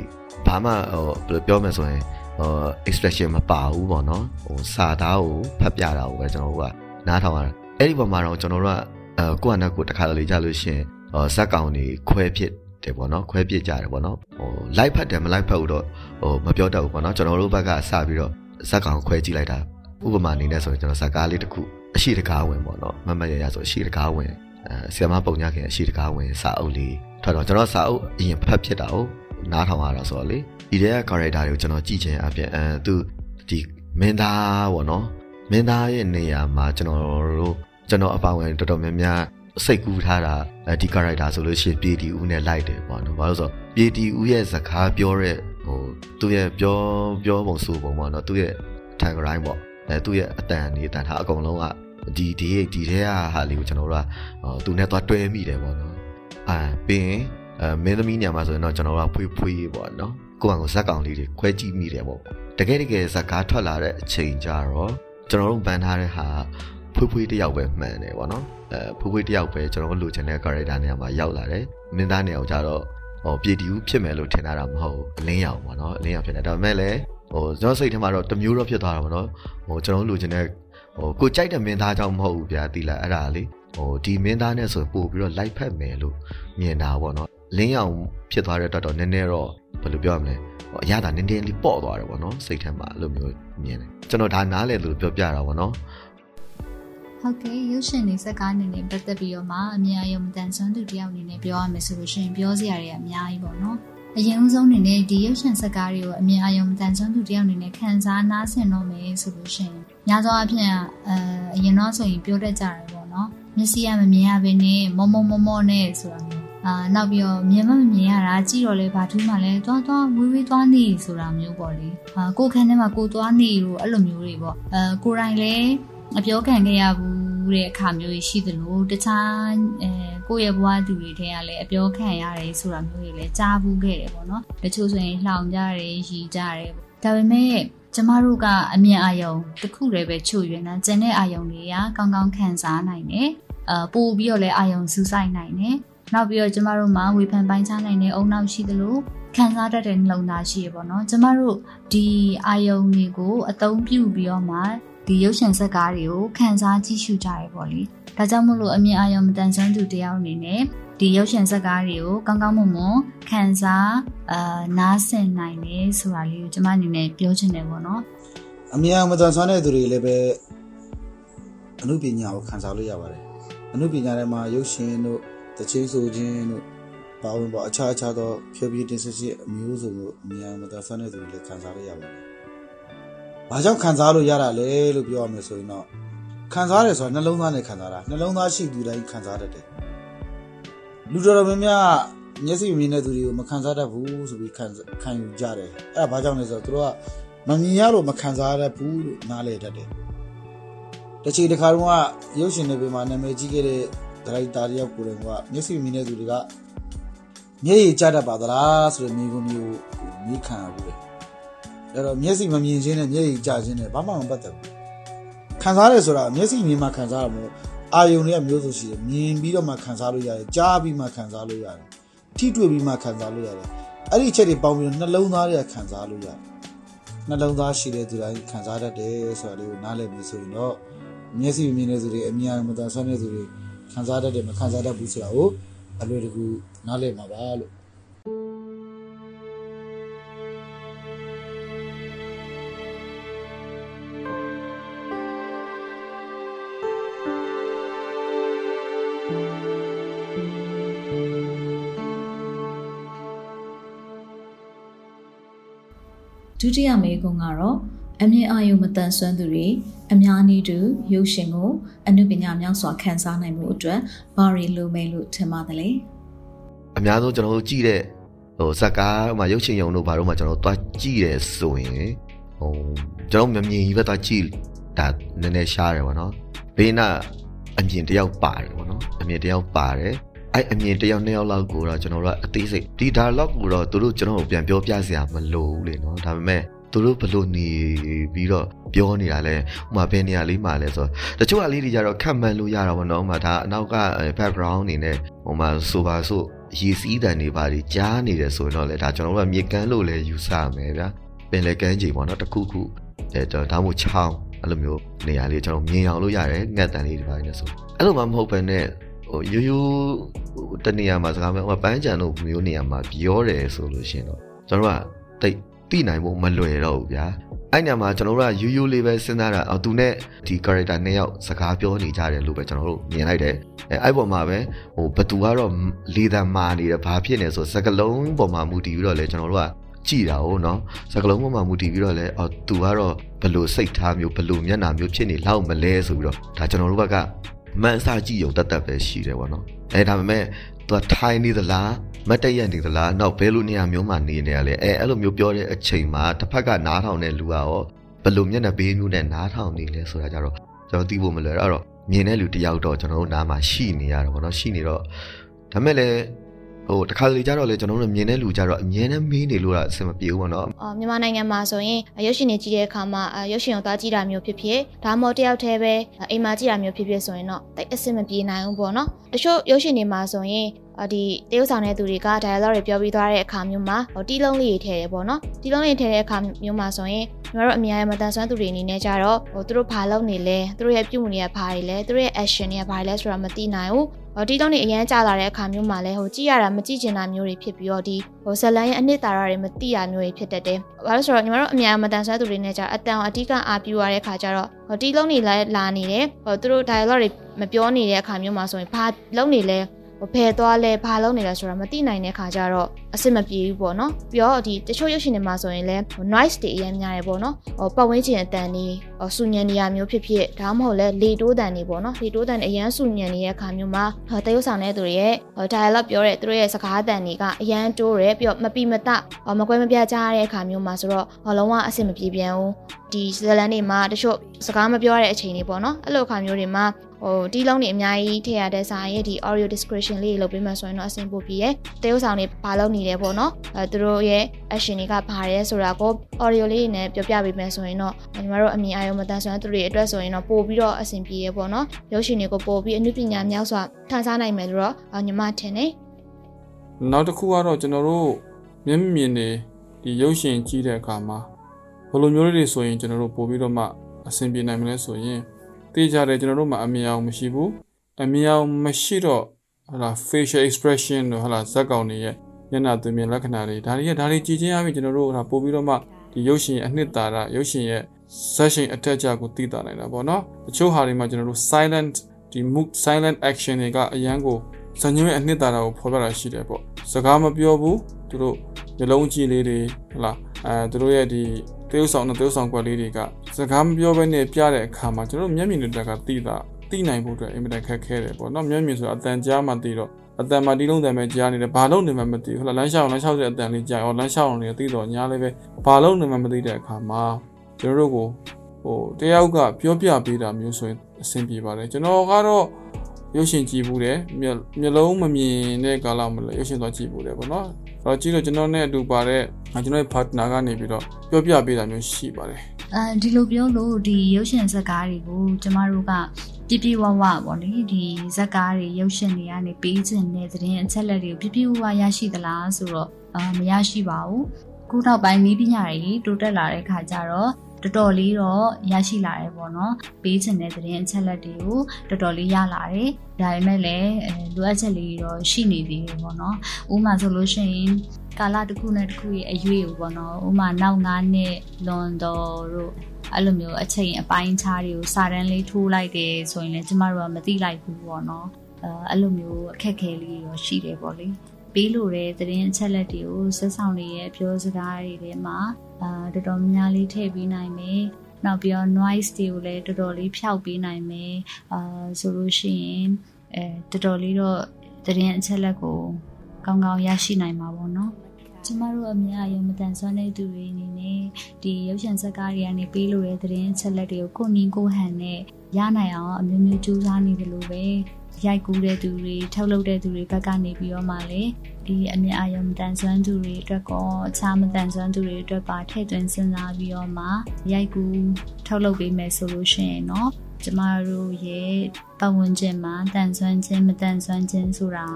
ဘာမှဟိုဘယ်လိုပြောမလဲဆိုရင်ဟို expression မပါဘူးပေါ့နော်ဟိုစာသားကိုဖတ်ပြတာကိုပဲကျွန်တော်တို့ကနားထောင်ရတာအဲ့ဒီပုံမှာတော့ကျွန်တော်တို့ကအဲကိုယ့်အနက်ကိုတစ်ခါတလေကြာလို့ရှိရင်ဟိုဇက်ကောင်တွေခွဲဖြစ်တယ်ပေါ့နော်ခွဲပြစ်ကြတယ်ပေါ့နော်ဟို live ဖတ်တယ်မ live ဖတ်ဘူးတော့ဟိုမပြောတတ်ဘူးပေါ့နော်ကျွန်တော်တို့ဘက်ကစပြီးတော့ဇက်ကောင်ခွဲကြည့်လိုက်တာဥပမာအနေနဲ့ဆိုရင်ကျွန်တော်ဇက်ကားလေးတစ်ခု အရှိတကားဝင်ပေါ့နော်မမရရဆိုအရှိတကားဝင်အဲဆီယမပုံညခင်အရှိတကားဝင်စာအုပ်လေးထွက်တော့ကျွန်တော်စာအုပ်အရင်ဖတ်ဖြစ်တာကိုနားထောင်ရတာဆိုတော့လေဒီတဲ့ character တွေကိုကျွန်တော်ကြည့်ချင်အပြင်အဲသူဒီမင်းသားပေါ့နော်မင်းသားရဲ့နေရာမှာကျွန်တော်တို့ကျွန်တော်အပောင်ဝင်တော်တော်များများစိတ်ကူးထားတာဒီ character ဆိုလို့ရှိရင်ပြည်တီဦးနဲ့လိုက်တယ်ပေါ့နော်ဘာလို့ဆိုတော့ပြည်တီဦးရဲ့စကားပြောတဲ့ဟိုသူ့ရဲ့ပြောပြောပုံဆိုပုံပေါ့နော်သူ့ရဲ့ tag line ပေါ့ အဲသူ့ရဲ့အတန်ဒီအတန်ထားအကုန်လုံးကဒီဒီဒီထဲကဟာလေးကိုကျွန်တော်တို့ကသူနဲ့သွားတွဲမိတယ်ပေါ့နော်အာပြီးရင်အဲမင်းသမီးညမှာဆိုရင်တော့ကျွန်တော်တို့ကဖွေးဖွေးပေါ့နော်ကိုယ့်အကောင်ဇက်ကောင်လေးတွေခွဲကြည့်မိတယ်ပေါ့တကယ်တကယ်ဇက်ကားထွက်လာတဲ့အချိန်ကြတော့ကျွန်တော်တို့ဗန်ထားတဲ့ဟာဖွေးဖွေးတယောက်ပဲမှန်တယ်ပေါ့နော်အဲဖွေးဖွေးတယောက်ပဲကျွန်တော်တို့လိုချင်တဲ့ character နေရာမှာရောက်လာတယ်မင်းသားနေရာကိုကြတော့ဟိုပြည်တီဦးဖြစ်မယ်လို့ထင်တာတော့မဟုတ်အလင်းရောင်ပေါ့နော်အလင်းရောင်ဖြစ်တယ်ဒါပေမဲ့လည်း ဟိုကျွန်တော်စိတ်ထဲမှာတော့တမျိုးတော့ဖြစ်သွားတာပေါ့နော်ဟိုကျွန်တော်လိုချင်တဲ့ဟိုကိုကြိုက်တဲ့မင်းသားကြောင့်မဟုတ်ဘူးဗျာတိလာအဲ့ဒါလေဟိုဒီမင်းသားနဲ့ဆိုပို့ပြီးတော့ live ဖက်မယ်လို့မြင်တာပေါ့နော်လင်းရောင်ဖြစ်သွားတဲ့အတွက်တော့နည်းနည်းတော့ဘယ်လိုပြောရမလဲဟိုအရသာနည်းနည်းလေးပေါ့သွားတယ်ပေါ့နော်စိတ်ထဲမှာအဲ့လိုမျိုးမြင်တယ်ကျွန်တော်ဒါနားလေလို့ပြောပြတာပေါ့နော်ဟုတ်ကဲ့ရုပ်ရှင်တွေစကားအနေနဲ့ပတ်သက်ပြီးတော့မှအများရုံတန်ဆွမ်းသူတယောက်အနေနဲ့ပြောရမယ်ဆိုလို့ရှိရင်ပြောစရာတွေအများကြီးပေါ့နော် အရင်ဦးဆုံးအနေနဲ့ဒီရုပ်ရှင်စကားတွေကိုအမြင်အာရုံတန်ဆွမ်းသူတယောက်အနေနဲ့ခံစားနားဆင်တော့မယ်ဆိုလို့ရှိရင်ညသောအဖြစ်အဲအရင်တော့ဆိုရင်ပြောတတ်ကြတယ်ပေါ့နော်မျက်စိကမမြင်ရဘဲနဲ့မောမောမောမောနဲ့ဆိုတာမျိုးအာနောက်ပြီးတော့မြင်မမမြင်ရတာကြည့်တော့လေဘာထူးမှလဲသွားသွားဝေးဝေးသွားနေဆိုတာမျိုးပေါ့လေအာကိုယ်ခန်းထဲမှာကိုသွားနေလို့အဲ့လိုမျိုးတွေပေါ့အဲကိုယ်တိုင်လည်းအပြောခံခဲ့ရဘူးတဲ့အခါမျိုးရှိသလိုတခြားအဲ ကိုယ့်ရဲ့ဘဝသူတွေထဲကလည်းအပြောခံရတယ်ဆိုတာမျိုးတွေလည်းကြားဘူးခဲ့တယ်ပေါ့နော်တချို့ဆိုရင်လှောင်ကြတယ်ရီကြတယ်ဒါပေမဲ့ကျမတို့ကအမြင်အာရုံတစ်ခုတည်းပဲချုပ်ရွံ့တာကျန်တဲ့အာရုံတွေကကောင်းကောင်းခံစားနိုင်တယ်အာပို့ပြီးတော့လည်းအာရုံစူးစိုက်နိုင်တယ်နောက်ပြီးတော့ကျမတို့မှာဝေဖန်ပိုင်းခြားနိုင်တဲ့အုံနောက်ရှိသလိုခံစားတတ်တဲ့နှလုံးသားရှိရပေါ့နော်ကျမတို့ဒီအာယုံတွေကိုအသုံးပြုပြီးတော့မှဒီရုပ်ရှင်ဇာတ်ကားတွေကိုခံစားကြည့်ရှုကြရပေါ့လေ ဒါကြောင့်မို့လို့အမြင်အာရုံမတန်ဆွမ်းသူတယောက်အနေနဲ့ဒီရုပ်ရှင်ဇာတ်ကားတွေကိုကောင်းကောင်းမွန်မွန်ခံစားအာနားဆင်နိုင်တယ်ဆိုတာလေးကိုကျမအနေနဲ့ပြောချင်တယ်ပေါ့နော်အမြင်မတန်ဆွမ်းတဲ့သူတွေလည်းပဲအမှုပညာကိုခံစားလို့ရပါတယ်အမှုပညာထဲမှာရုပ်ရှင်တို့တချင်းဆိုခြင်းတို့ပါဝင်ပေါ်အခြားအခြားသောဖြည်းဖြည်းတင်ဆက်ရှိအမျိုးစုံတို့အမြင်မတန်ဆွမ်းတဲ့သူတွေလည်းခံစားလို့ရပါတယ်။ဘာကြောင့်ခံစားလို့ရတာလဲလို့ပြောရမယ်ဆိုရင်တော့ ခံစားရတယ်ဆိုတာနှလုံးသားနဲ့ခံစားတာနှလုံးသားရှိသူတိုင်းခံစားတတ်တယ်။လူတော်တော်များများမျက်စိမြင်တဲ့သူတွေကိုမခံစားတတ်ဘူးဆိုပြီးခံခံယူကြတယ်။အဲ့ဒါဘာကြောင့်လဲဆိုတော့သူတို့ကမမြင်ရလို့မခံစားရဘူးလို့နားလည်တတ်တယ်။တစ်ချိန်တစ်ခါတုန်းကရုပ်ရှင်တွေမှာနာမည်ကြီးခဲ့တဲ့ဒရိုက်တာတယောက်ကိုယ်တိုင်ကမျက်စိမြင်တဲ့သူတွေကမျက်ရည်ကျတတ်ပါသလားဆိုတဲ့မိကုမျိုးမိခံရဘူးလေ။အဲ့တော့မျက်စိမမြင်ခြင်းနဲ့မျက်ရည်ကျခြင်းနဲ့ဘာမှမပတ်သက်ဘူး။ ခံစားရဲဆိုတာမျက်စိမြင်မှခံစားရမှာအာယုံတွေကမျိုးစုံရှိတယ်။မြင်ပြီးတော့မှခံစားလို့ရတယ်။ကြားပြီးမှခံစားလို့ရတယ်။ထိတွေ့ပြီးမှခံစားလို့ရတယ်။အဲ့ဒီအချက်တွေပေါင်းပြီးတော့နှလုံးသားတွေကခံစားလို့ရတယ်။နှလုံးသားရှိတဲ့သူတိုင်းခံစားတတ်တယ်ဆိုတာလေးကိုနားလည်ပြီးဆိုရင်တော့မျက်စိမြင်တဲ့သူတွေအများမတန်ဆွမ်းတဲ့သူတွေခံစားတတ်တယ်မခံစားတတ်ဘူးဆိုတာကိုအလွယ်တကူနားလည်မှာပါလို့ ဒုတိယမေးခွန်းကတော့အမြင်အာရုံမတန်ဆွမ်းသူတွေအများနည်းတူရုပ်ရှင်ကိုအနုပညာမြောက်စွာခန်းစားနိုင်မှုအတွက်ဘာတွေလိုမယ်လို့ထင်ပါတယ်လဲအများဆုံးကျွန်တော်တို့ကြည့်တဲ့ဟိုဇက်ကားမှာရုပ်ရှင်ရုံတို့ဘာလို့မှကျွန်တော်တို့သွားကြည့်တယ်ဆိုရင်ဟိုကျွန်တော်မမြင်ကြီးပဲသွားကြည့်ဒါနည်းနည်းရှားတယ်ဗောနော်ဘေးနာ အမြင်တယောက်ပါတယ်ဗောနော်အမြင်တယောက်ပါတယ်အဲ့အမြင်တယောက်နှစ်ယောက်လောက်ကိုတော့ကျွန်တော်တို့ကအသေးစိတ်ဒီ dialogue ကိုတော့သူတို့ကျွန်တော်ကိုပြန်ပြောပြစရာမလိုဘူးလေနော်ဒါပေမဲ့သူတို့ဘလို့နေပြီးတော့ပြောနေတာလဲဥမာဘယ်နေရာလေးမှာလဲဆိုတော့တချို့အလေးတွေကြတော့ခက်မှန်လို့ရတာပေါ့နော်ဥမာဒါအနောက်က background အနေနဲ့ဟိုမှာဆိုပါဆိုရေစီးတန်တွေပါတွေကြားနေတယ်ဆိုရင်တော့လေဒါကျွန်တော်တို့ကမြေကမ်းလို့လဲယူဆရမယ်ဗျာပင်လေကမ်းခြေပေါ့နော်တခုခုအဲတော့ဒါမှမဟုတ်ချောင်း အဲ့လိုမျိုးနေရာလေးကျွန်တော်မြင်အောင်လို့ရတယ်ငတ်တန်လေးတွေပါနေဆိုအဲ့လိုမှမဟုတ်ဘဲနဲ့ဟိုရိုးရိုးတနေရာမှာစကားပြောပန်းကြံလို့မျိုးနေရာမှာပြောတယ်ဆိုလို့ရှိရင်တော့ကျွန်တော်ကတိတ်သိနိုင်ဖို့မလွယ်တော့ဘူးဗျာအဲ့ညမှာကျွန်တော်တို့ကယူးယူးလေးပဲစဉ်းစားတာအော်သူနဲ့ဒီ character နှစ်ယောက်စကားပြောနေကြတယ်လို့ပဲကျွန်တော်တို့မြင်လိုက်တယ်အဲအဲ့ပေါ်မှာပဲဟိုဘသူကတော့လေသာမာနေတယ်ဘာဖြစ်နေဆိုစကလုံးပေါ်မှာမူတည်ပြီးတော့လေကျွန်တော်တို့က ကြည်တာ哦เนาะစကလုံးပေါ်မှာမူတည်ပြီးတော့လေအော်သူကတော့ဘလို့စိတ်ထားမျိုးဘလို့မျက်နှာမျိုးဖြစ်နေလောက်မလဲဆိုပြီးတော့ဒါကျွန်တော်တို့ဘက်ကမန်စာကြည့်ရုံတတ်တတ်ပဲရှိတယ်ဗောနော်အဲဒါပေမဲ့သူကထိုင်းနေသလားမတ်တရက်နေသလားနောက်ဘယ်လိုနေရာမျိုးမှာနေနေရလဲအဲအဲ့လိုမျိုးပြောတဲ့အချိန်မှာတစ်ဖက်ကနားထောင်တဲ့လူကရောဘယ်လိုမျက်နှာပေးမျိုးနဲ့နားထောင်နေလဲဆိုတာကြတော့ကျွန်တော်သိဖို့မလွယ်တော့အဲ့တော့မြင်တဲ့လူတယောက်တော့ကျွန်တော်တို့နားမှာရှိနေရတော့ဗောနော်ရှိနေတော့ဒါမဲ့လည်း ဟိုတခါလေကြတော့လေကျွန်တော်တို့မြင်တဲ့လူကြတော့အမြဲတမ်းမေးနေလို့တော့အဆင်မပြေဘူးဗောနော်အော်မြန်မာနိုင်ငံမှာဆိုရင်ရုပ်ရှင်တွေကြည့်တဲ့အခါမှာရုပ်ရှင်ကိုသွားကြည့်တာမျိုးဖြစ်ဖြစ်ဒါမှမဟုတ်တယောက်တည်းပဲအိမ်မှာကြည့်တာမျိုးဖြစ်ဖြစ်ဆိုရင်တော့တိတ်အဆင်မပြေနိုင်ဘူးပေါ့နော်တချို့ရုပ်ရှင်တွေမှာဆိုရင် ဒီတရုပ်ဆောင်တဲ့သူတွေက dialogue တွေပြောပြီးသွားတဲ့အခါမျိုးမှာဟိုတီးလုံးလေးတွေထည့်တယ်ပေါ့နော်တီးလုံးလေးထည့်တဲ့အခါမျိုးမှာဆိုရင်ကျွန်တော်တို့အများကြီးမတန်ဆွမ်းသူတွေအနေနဲ့ကြတော့ဟိုသူတို့ဘာလုပ်နေလဲသူတို့ရဲ့ပြုမှုတွေကဘာတွေလဲသူတို့ရဲ့ action တွေကဘာတွေလဲဆိုတာမသိနိုင်ဘူးဟိုတီးလုံးတွေအရန်ကြာလာတဲ့အခါမျိုးမှာလဲဟိုကြည့်ရတာမကြည့်ချင်တာမျိုးတွေဖြစ်ပြီးတော့ဒီဟိုဇလန်ရဲ့အနှစ်သာရတွေမသိရမျိုးတွေဖြစ်တတ်တယ်။ဘာလို့ဆိုတော့ညီမတို့အများမတန်ဆွမ်းသူတွေနဲ့ကြအတန်အဓိကအားပြုရတဲ့အခါကျတော့ဟိုတီးလုံးတွေလည်းလာနေတယ်ဟိုသူတို့ dialogue တွေမပြောနေတဲ့အခါမျိုးမှာဆိုရင်ဘာလုံးနေလဲ ဟိုဖယ်သွားလဲဘာလုံးနေလဲဆိုတာမသိနိုင်တဲ့ခါကျတော့အဆင်မပြေဘူးပေါ့နော်ပြီးတော့ဒီတချို့ရုပ်ရှင်တွေမှာဆိုရင်လဲ noise တွေအများများတယ်ပေါ့နော်ဟိုပတ်ဝန်းကျင်အတန်တွေဟိုဆူညံနေရမျိုးဖြစ်ဖြစ်ဒါမှမဟုတ်လဲလေတိုးတန်တွေပေါ့နော်လေတိုးတန်တွေအရန်ဆူညံနေတဲ့ခါမျိုးမှာဟိုတရုပ်ဆောင်တဲ့သူတွေရဲ့ဟို dialogue ပြောတဲ့သူတို့ရဲ့စကားတန်တွေကအရန်တိုးတယ်ပြီးတော့မပီမတဟိုမကွဲမပြားကြားတဲ့အခါမျိုးမှာဆိုတော့ဟိုလုံးဝအဆင်မပြေပြန်ဘူးဒီဇလန်တွေမှာတချို့စကားမပြောတဲ့အချိန်တွေပေါ့နော်အဲ့လိုအခါမျိုးတွေမှာ ဟိုတီးလုံးတွေအများကြီးထည့်ရတဲ့ဆိုင်ရဲ့ဒီ audio description လေးတွေလုပ်ပေးမှဆိုရင်တော့အဆင်ပိုပြီးရဲ့တရုပ်ဆောင်တွေဘာလုပ်နေလဲပေါ့နော်အဲသူတို့ရဲ့ action တွေကဘာလဲဆိုတာကို audio လေးတွေနဲ့ပြောပြပေးမယ်ဆိုရင်တော့ညီမတို့အမြင်အာရုံမတန်ဆွမ်းသူတွေအတွက်ဆိုရင်တော့ပို့ပြီးတော့အဆင်ပြေရပေါ့နော်ရုပ်ရှင်တွေကိုပို့ပြီးအနုပညာမြောက်စွာထမ်းစားနိုင်မယ်လို့တော့ညီမထင်တယ်နောက်တစ်ခုကတော့ကျွန်တော်တို့မျက်မြင်နေဒီရုပ်ရှင်ကြည့်တဲ့အခါမှာဘယ်လိုမျိုးလေးတွေဆိုရင်ကျွန်တော်တို့ပို့ပြီးတော့မှအဆင်ပြေနိုင်မလဲဆိုရင် သိကြတယ်ကျွန်တော်တို့မှာအမြင်အောင်မရှိဘူးအမြင်အောင်မရှိတော့ဟလာ facial expression တို့ဟလာဇက်ကောင်တွေရဲ့မျက်နှာသွင်းမြင်လက္ခဏာတွေဒါတွေကဒါတွေကြည့်ချင်းအပြင်ကျွန်တော်တို့ဟလာပို့ပြီးတော့မှဒီရုပ်ရှင်အနှစ်သာရရုပ်ရှင်ရဲ့ဇက်ရှင်အထက်ကြကိုသိတာနိုင်တာပေါ့နော်တချို့ဟာတွေမှာကျွန်တော်တို့ silent ဒီ move silent action တွေကအရန်ကိုစံညွှန်းရဲ့အနှစ်သာရကိုဖော်ပြတာရှိတယ်ပေါ့စကားမပြောဘူးသူတို့မျိုးလုံးကြည့်လေးတွေဟလာအဲသူတို့ရဲ့ဒီ တရုပ်ဆောင်နဲ့တရုပ်ဆောင်ကွက်လေးတွေကစကားမပြောဘဲနဲ့ပြတဲ့အခါမှာကျွန်တော်မျက်မြင်တွေတက်ကသိတာသိနိုင်ဖို့အတွက်အင်မတန်ခက်ခဲတယ်ပေါ့နော်မျက်မြင်ဆိုတာအတန်ကြားမှသိတော့အတန်မှဒီလုံးတန်ပဲကြားနေတယ်ဘာလို့နေမှမသိဘူးဟလာလမ်းလျှောက်လမ်းလျှောက်တဲ့အတန်လေးကြားရောလမ်းလျှောက်အောင်လည်းသိတော့ညားလည်းပဲဘာလို့နေမှမသိတဲ့အခါမှာကျွန်တော်တို့ကိုဟိုတယောက်ကပြောပြပေးတာမျိုးဆိုရင်အဆင်ပြေပါတယ်ကျွန်တော်ကတော့ရုပ်ရှင်ကြည့်ဘူးတယ်မျက်လုံးမမြင်တဲ့ကာလမှာလည်းရုပ်ရှင်သွားကြည့်ဘူးတယ်ပေါ့နော်အဲ့ တော့ကြည့်လို့ကျွန်တော်နဲ့အတူပါတဲ့ကျွန်တော်ရဲ့ partner ကနေပြီးတော့ပြောပြပေးတာမျိုးရှိပါတယ်အဲဒီလိုပြောလို့ဒီရုပ်ရှင်ဇာတ်ကားတွေကိုကျမတို့ကပြပြဝဝပေါ့လေဒီဇာတ်ကားတွေရုပ်ရှင်တွေကနေပေးခြင်းတဲ့သတင်းအချက်လက်တွေကိုပြပြဝဝရရှိသလားဆိုတော့အာမရရှိပါဘူးခုနောက်ပိုင်းနည်းပညာတွေတိုးတက်လာတဲ့ခါကျတော့ တော်တော်လေးတော့ရရှိလာတယ်ပေါ့နော်ပေးချင်တဲ့သတင်းအချက်လက်တွေကိုတော်တော်လေးရလာတယ်ဒါပေမဲ့လည်းလိုအပ်ချက်လေးတော့ရှိနေသေးတယ်ပေါ့နော်ဥပမာဆိုလို့ရှိရင်ကာလတစ်ခုနဲ့တစ်ခုရဲ့အရွေးကိုပေါ့နော်ဥပမာနောက်9နှစ်လွန်တော်တို့အဲ့လိုမျိုးအချိန်အပိုင်းခြားတွေကိုစာတန်းလေးထိုးလိုက်တယ်ဆိုရင်လည်းကျမတို့ကမသိလိုက်ဘူးပေါ့နော်အဲအဲ့လိုမျိုးအခက်ခဲလေးရောရှိတယ်ပေါ့လေပေးလို့တဲ့သတင်းအချက်လက်တွေကိုဆက်ဆောင်နေရဲ့ပြောစကားတွေထဲမှာ အာတော်တော်များများလေးထည့်ပေးနိုင်မယ်နောက်ပြီးတော့ noise တွေကိုလည်းတော်တော်လေးဖျောက်ပေးနိုင်မယ်အာဆိုလို့ရှိရင်အဲတော်တော်လေးတော့သတင်းအချက်လက်ကိုကောင်းကောင်းရရှိနိုင်မှာပေါ့နော်ကျမတို့အများအယုံမတန်ဆွမ်းတဲ့သူတွေအနေနဲ့ဒီရုပ်ရှင်ဇာတ်ကားတွေကနေပေးလို့တဲ့သတင်းအချက်လက်တွေကိုကိုနင်းကိုဟန်နဲ့ရနိုင်အောင်အမျိုးမျိုးကြိုးစားနေတယ်လို့ပဲရိုက်ကူးတဲ့သူတွေထုတ်လုပ်တဲ့သူတွေဘက်ကနေပြီးတော့မှလည်း ဒီအမြင်အာရုံတန်ဆွမ်းသူတွေအတွက်ကောအခြားမတန်ဆွမ်းသူတွေအတွက်ပါထည့်သွင်းစဉ်းစားပြီးတော့မှရိုက်ကူးထုတ်လုပ်ပေးမယ်ဆိုလို့ရှိရင်တော့ကျမတို့ရဲ့ပတ်ဝန်းကျင်မှာတန်ဆွမ်းခြင်းမတန်ဆွမ်းခြင်းဆိုတာ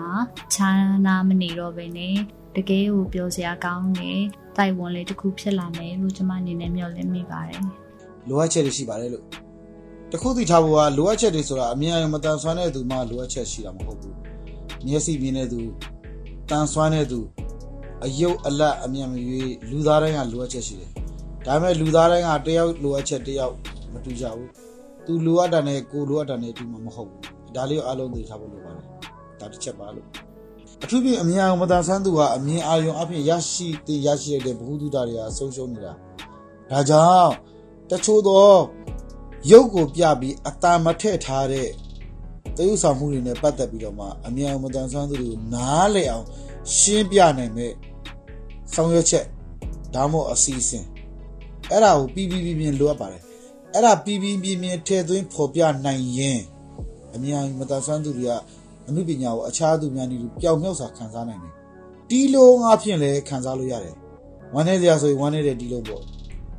ခြားနာမနေတော့ဘဲနဲ့တကယ်ကိုပြောစရာကောင်းတဲ့တိုက်ဝန်လေးတစ်ခုဖြစ်လာမယ်လို့ကျမအနေနဲ့မျှော်လင့်မိပါတယ်။လိုအပ်ချက်တွေရှိပါတယ်လို့တခုသိထားဖို့ကလိုအပ်ချက်တွေဆိုတာအမြင်အရမတန်ဆွမ်းတဲ့သူမှလိုအပ်ချက်ရှိတာမဟုတ်ဘူး။မျက်စိမြင်တဲ့သူ တန်ဆွမ်းတဲ့သူအယုတ်အလတ်အမြင်မရွေးလူသားတိုင်းကလိုအပ်ချက်ရှိတယ်ဒါပေမဲ့လူသားတိုင်းကတယောက်လိုအပ်ချက်တယောက်မတူကြဘူးသူလိုအပ်တာနဲ့ကိုလိုအပ်တာနဲ့တူမှာမဟုတ်ဘူးဒါလေးကိုအားလုံးသိထားဖို့လိုပါတယ်ဒါတစ်ချက်ပါလို့အထူးဖြင့်အမြင်အောင်မတန်ဆန်းသူကအမြင်အာရုံအဖြစ်ရရှိတဲ့ရရှိတဲ့ဘ ഹു တုတာတွေကဆုံးရှုံးနေတာဒါကြောင့်တချို့သောရုပ်ကိုပြပြီးအတန်မထည့်ထားတဲ့ တရုပ်ဆောင်မှုတွေနဲ့ပတ်သက်ပြီးတော့မှအမြင်အောင်မတန်ဆန်းသူတွေကိုနားလည်အောင်ရှင်းပြနိုင်မဲ့ဆောင်ရွက်ချက်ဒါမှမဟုတ်အစီအစဉ်အဲ့ဒါကိုပြီးပြီးပြင်းလိုအပ်ပါတယ်အဲ့ဒါပြီးပြီးပြင်းပြင်းထည့်သွင်းဖော်ပြနိုင်ရင်အမြင်အောင်မတန်ဆန်းသူတွေကအမှုပညာကိုအခြားသူများနည်းတူပျောက်မြောက်စွာခံစားနိုင်တယ်တီးလုံးအဖြစ်လည်းခံစားလို့ရတယ်ဝမ်းနေစရာဆိုရင်ဝမ်းနေတဲ့တီးလုံးပေါ့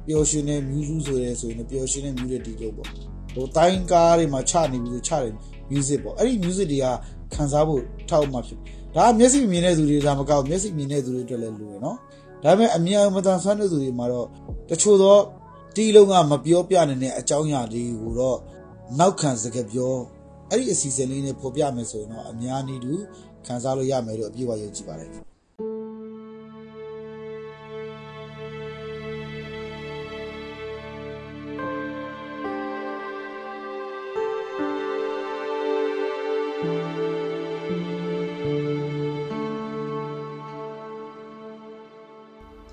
ပျော်ရွှင်တဲ့မြူးစုဆိုရဲဆိုရင်ပျော်ရွှင်တဲ့မြူးတဲ့တီးလုံးပေါ့ဟိုတိုင်းကားတွေမှာချနေပြီးချတယ် music ပေါ့အဲ့ဒီ music တွေကခံစားဖို့ထောက်မှဖြစ်ဒါမျက်စိမြင်တဲ့သူတွေဒါမကောက်မျက်စိမြင်တဲ့သူတွေအတွက်လည်းလိုရယ်နော်ဒါပေမဲ့အမြန်မတန်ဆွမ်းတဲ့သူတွေမှာတော့တချို့သောတီးလုံးကမပြောပြနိုင်တဲ့အကြောင်းအရာတွေကိုတော့နောက်ခံစကားပြောအဲ့ဒီအစီအစဉ်လေးနဲ့ဖော်ပြမယ်ဆိုရင်တော့အများနည်းတူခံစားလို့ရမယ်လို့အပြည့်အဝယုံကြည်ပါတယ်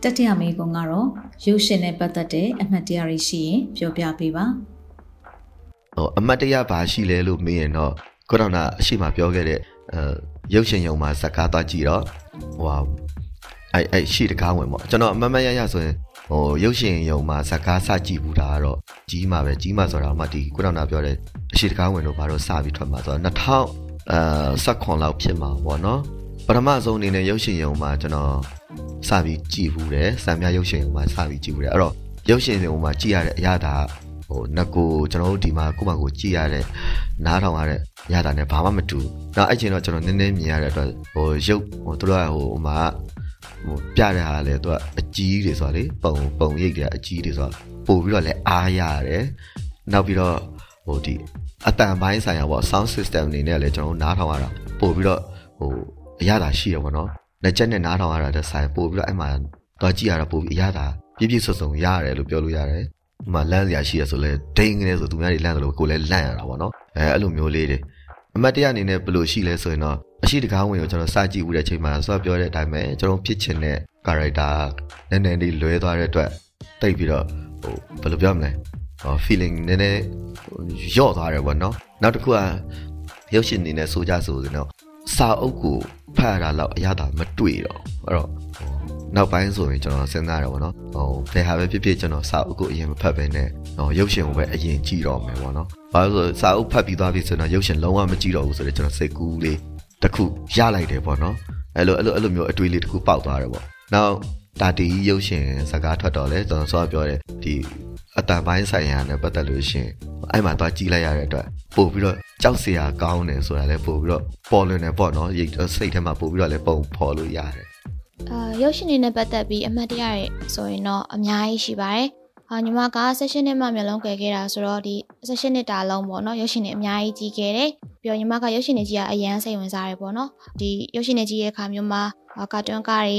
တတိယမေးခွန်းကတော့ရုပ်ရှင်နဲ့ပတ်သက်တဲ့အမှတ်တရတွေရှိရင်ပြောပြပေးပါဟိုအမတ်တရဘာရှိလဲလို့မေးရင်တော့ခုနကအရှိမပြောခဲ့တဲ့အဲရုပ်ရှင်ရုံမှာဇက်ကားသွားကြည့်တော့ဟိုဟာအဲ့အဲ့ရှိတကားဝင်ပေါ့ကျွန်တော်အမတ်မရရဆိုရင်ဟိုရုပ်ရှင်ရုံမှာဇက်ကားစကြည့်ဘူးတာကတော့ကြီးမှာပဲကြီးမှာဆိုတာမှဒီခုနကပြောတဲ့အရှိတကားဝင်တို့ဘာလို့စပြီးထွက်မှာဆိုတော့2000အဲ16လောက်ဖြစ်မှာပေါ့နော်ပထမဆုံးအနေနဲ့ရုပ်ရှင်ရုံမှာကျွန်တော် စပြီးကြည်ဘူးတယ်စံပြရုပ်ရှင်ရုံမှာစပြီးကြည်ဘူးတယ်အဲ့တော့ရုပ်ရှင်ရုံမှာကြည်ရတဲ့အရာဒါဟိုငကိုကျွန်တော်တို့ဒီမှာကိုယ့်ဘာကိုကြည်ရတဲ့နားထောင်ရတဲ့ရတာနဲ့ဘာမှမတူ။နောက်အဲ့ချိန်တော့ကျွန်တော်နည်းနည်းမြင်ရတဲ့အတွက်ဟိုရုပ်ဟိုသူတို့ကဟိုဟိုမှာဟိုပြတဲ့ဟာလေသူကအကြီးတွေဆိုတာလေပုံပုံရိပ်တွေအကြီးတွေဆိုတာပို့ပြီးတော့လဲအားရတယ်။နောက်ပြီးတော့ဟိုဒီအတန်ပိုင်းဆိုင်ရာပေါ့ sound system အနေနဲ့လည်းကျွန်တော်တို့နားထောင်ရတာပို့ပြီးတော့ဟိုအရသာရှိရပါတော့။ လက်ချက်နဲ့နားထောင်ရတာတဲ့ဆိုင်ပို့ပြီးတော့အဲ့မှာတော့ကြည့်ရတာပို့ပြီးအရသာပြည့်ပြည့်စုံစုံရတယ်လို့ပြောလို့ရတယ်။ဒီမှာလန့်စရာရှိရဆိုလဲဒိန်းကနေဆိုသူများတွေလန့်တယ်လို့ကိုလည်းလန့်ရတာပေါ့နော်အဲအဲ့လိုမျိုးလေးတွေအမတ်တရားအနေနဲ့ဘယ်လိုရှိလဲဆိုရင်တော့အရှိတကားဝင်ကိုကျွန်တော်စကြည့်ဦးတဲ့အချိန်မှာဆော့ပြောတဲ့အတိုင်းပဲကျွန်တော်ဖြစ်ချင်တဲ့ character နည်းနည်းလေးလွဲသွားတဲ့အတွက်တိတ်ပြီးတော့ဟိုဘယ်လိုပြောမလဲဟော feeling နည်းနည်းယော့သွားတယ်ပေါ့နော်နောက်တစ်ခုကရုပ်ရှင်အနေနဲ့ဆိုကြဆိုရင်တော့စာအုပ်ကို ဖတ်ရတာတော့အရသာမတွေ့တော့အဲ့တော့နောက်ပိုင်းဆိုရင်ကျွန်တော်စဉ်းစားရပါတော့ဟိုဘယ်ဟာပဲဖြစ်ဖြစ်ကျွန်တော်စာအုပ်ကိုအရင်မဖတ်ဘဲနဲ့ဟိုရုပ်ရှင်ကိုပဲအရင်ကြည့်တော့မယ်ပေါ့နော်ဘာလို့ဆိုစာအုပ်ဖတ်ပြီးသွားပြီဆိုတော့ရုပ်ရှင်လုံးဝမကြည့်တော့ဘူးဆိုတော့ကျွန်တော်စိတ်ကူးလေးတစ်ခုရလိုက်တယ်ပေါ့နော်အဲ့လိုအဲ့လိုအဲ့လိုမျိုးအတွေးလေးတစ်ခုပေါက်သွားတယ်ပေါ့နောက်တာတီရုပ်ရှင်စကားထွက်တော့လဲကျွန်တော်စောပြောတယ်ဒီ အတန်ပိုင်းဆိုင်ရာနဲ့ပတ်သက်လို့ရှင်အဲ့မှာသွားကြည့်လိုက်ရတဲ့အတွက်ပို့ပြီးတော့ကြောက်စရာကောင်းတယ်ဆိုတာလဲပို့ပြီးတော့ပေါ်လွင်တယ်ပေါ့နော်စိတ်ထဲမှာပို့ပြီးတော့လဲပုံဖော်လို့ရတယ်အာရုပ်ရှင်တွေနဲ့ပတ်သက်ပြီးအမှတ်တရတွေဆိုရင်တော့အများကြီးရှိပါတယ်။အာညီမက session နဲ့မှမျက်လုံးကွယ်ခဲ့တာဆိုတော့ဒီ session နဲ့တာလုံးပေါ့နော်ရုပ်ရှင်တွေအများကြီးကြီးခဲ့တယ်။ပြီးတော့ညီမကရုပ်ရှင်တွေကြီးကအရန်စိတ်ဝင်စားတယ်ပေါ့နော်။ဒီရုပ်ရှင်တွေကြီးရဲ့အခါမျိုးမှာကာတွန်းကားတွေ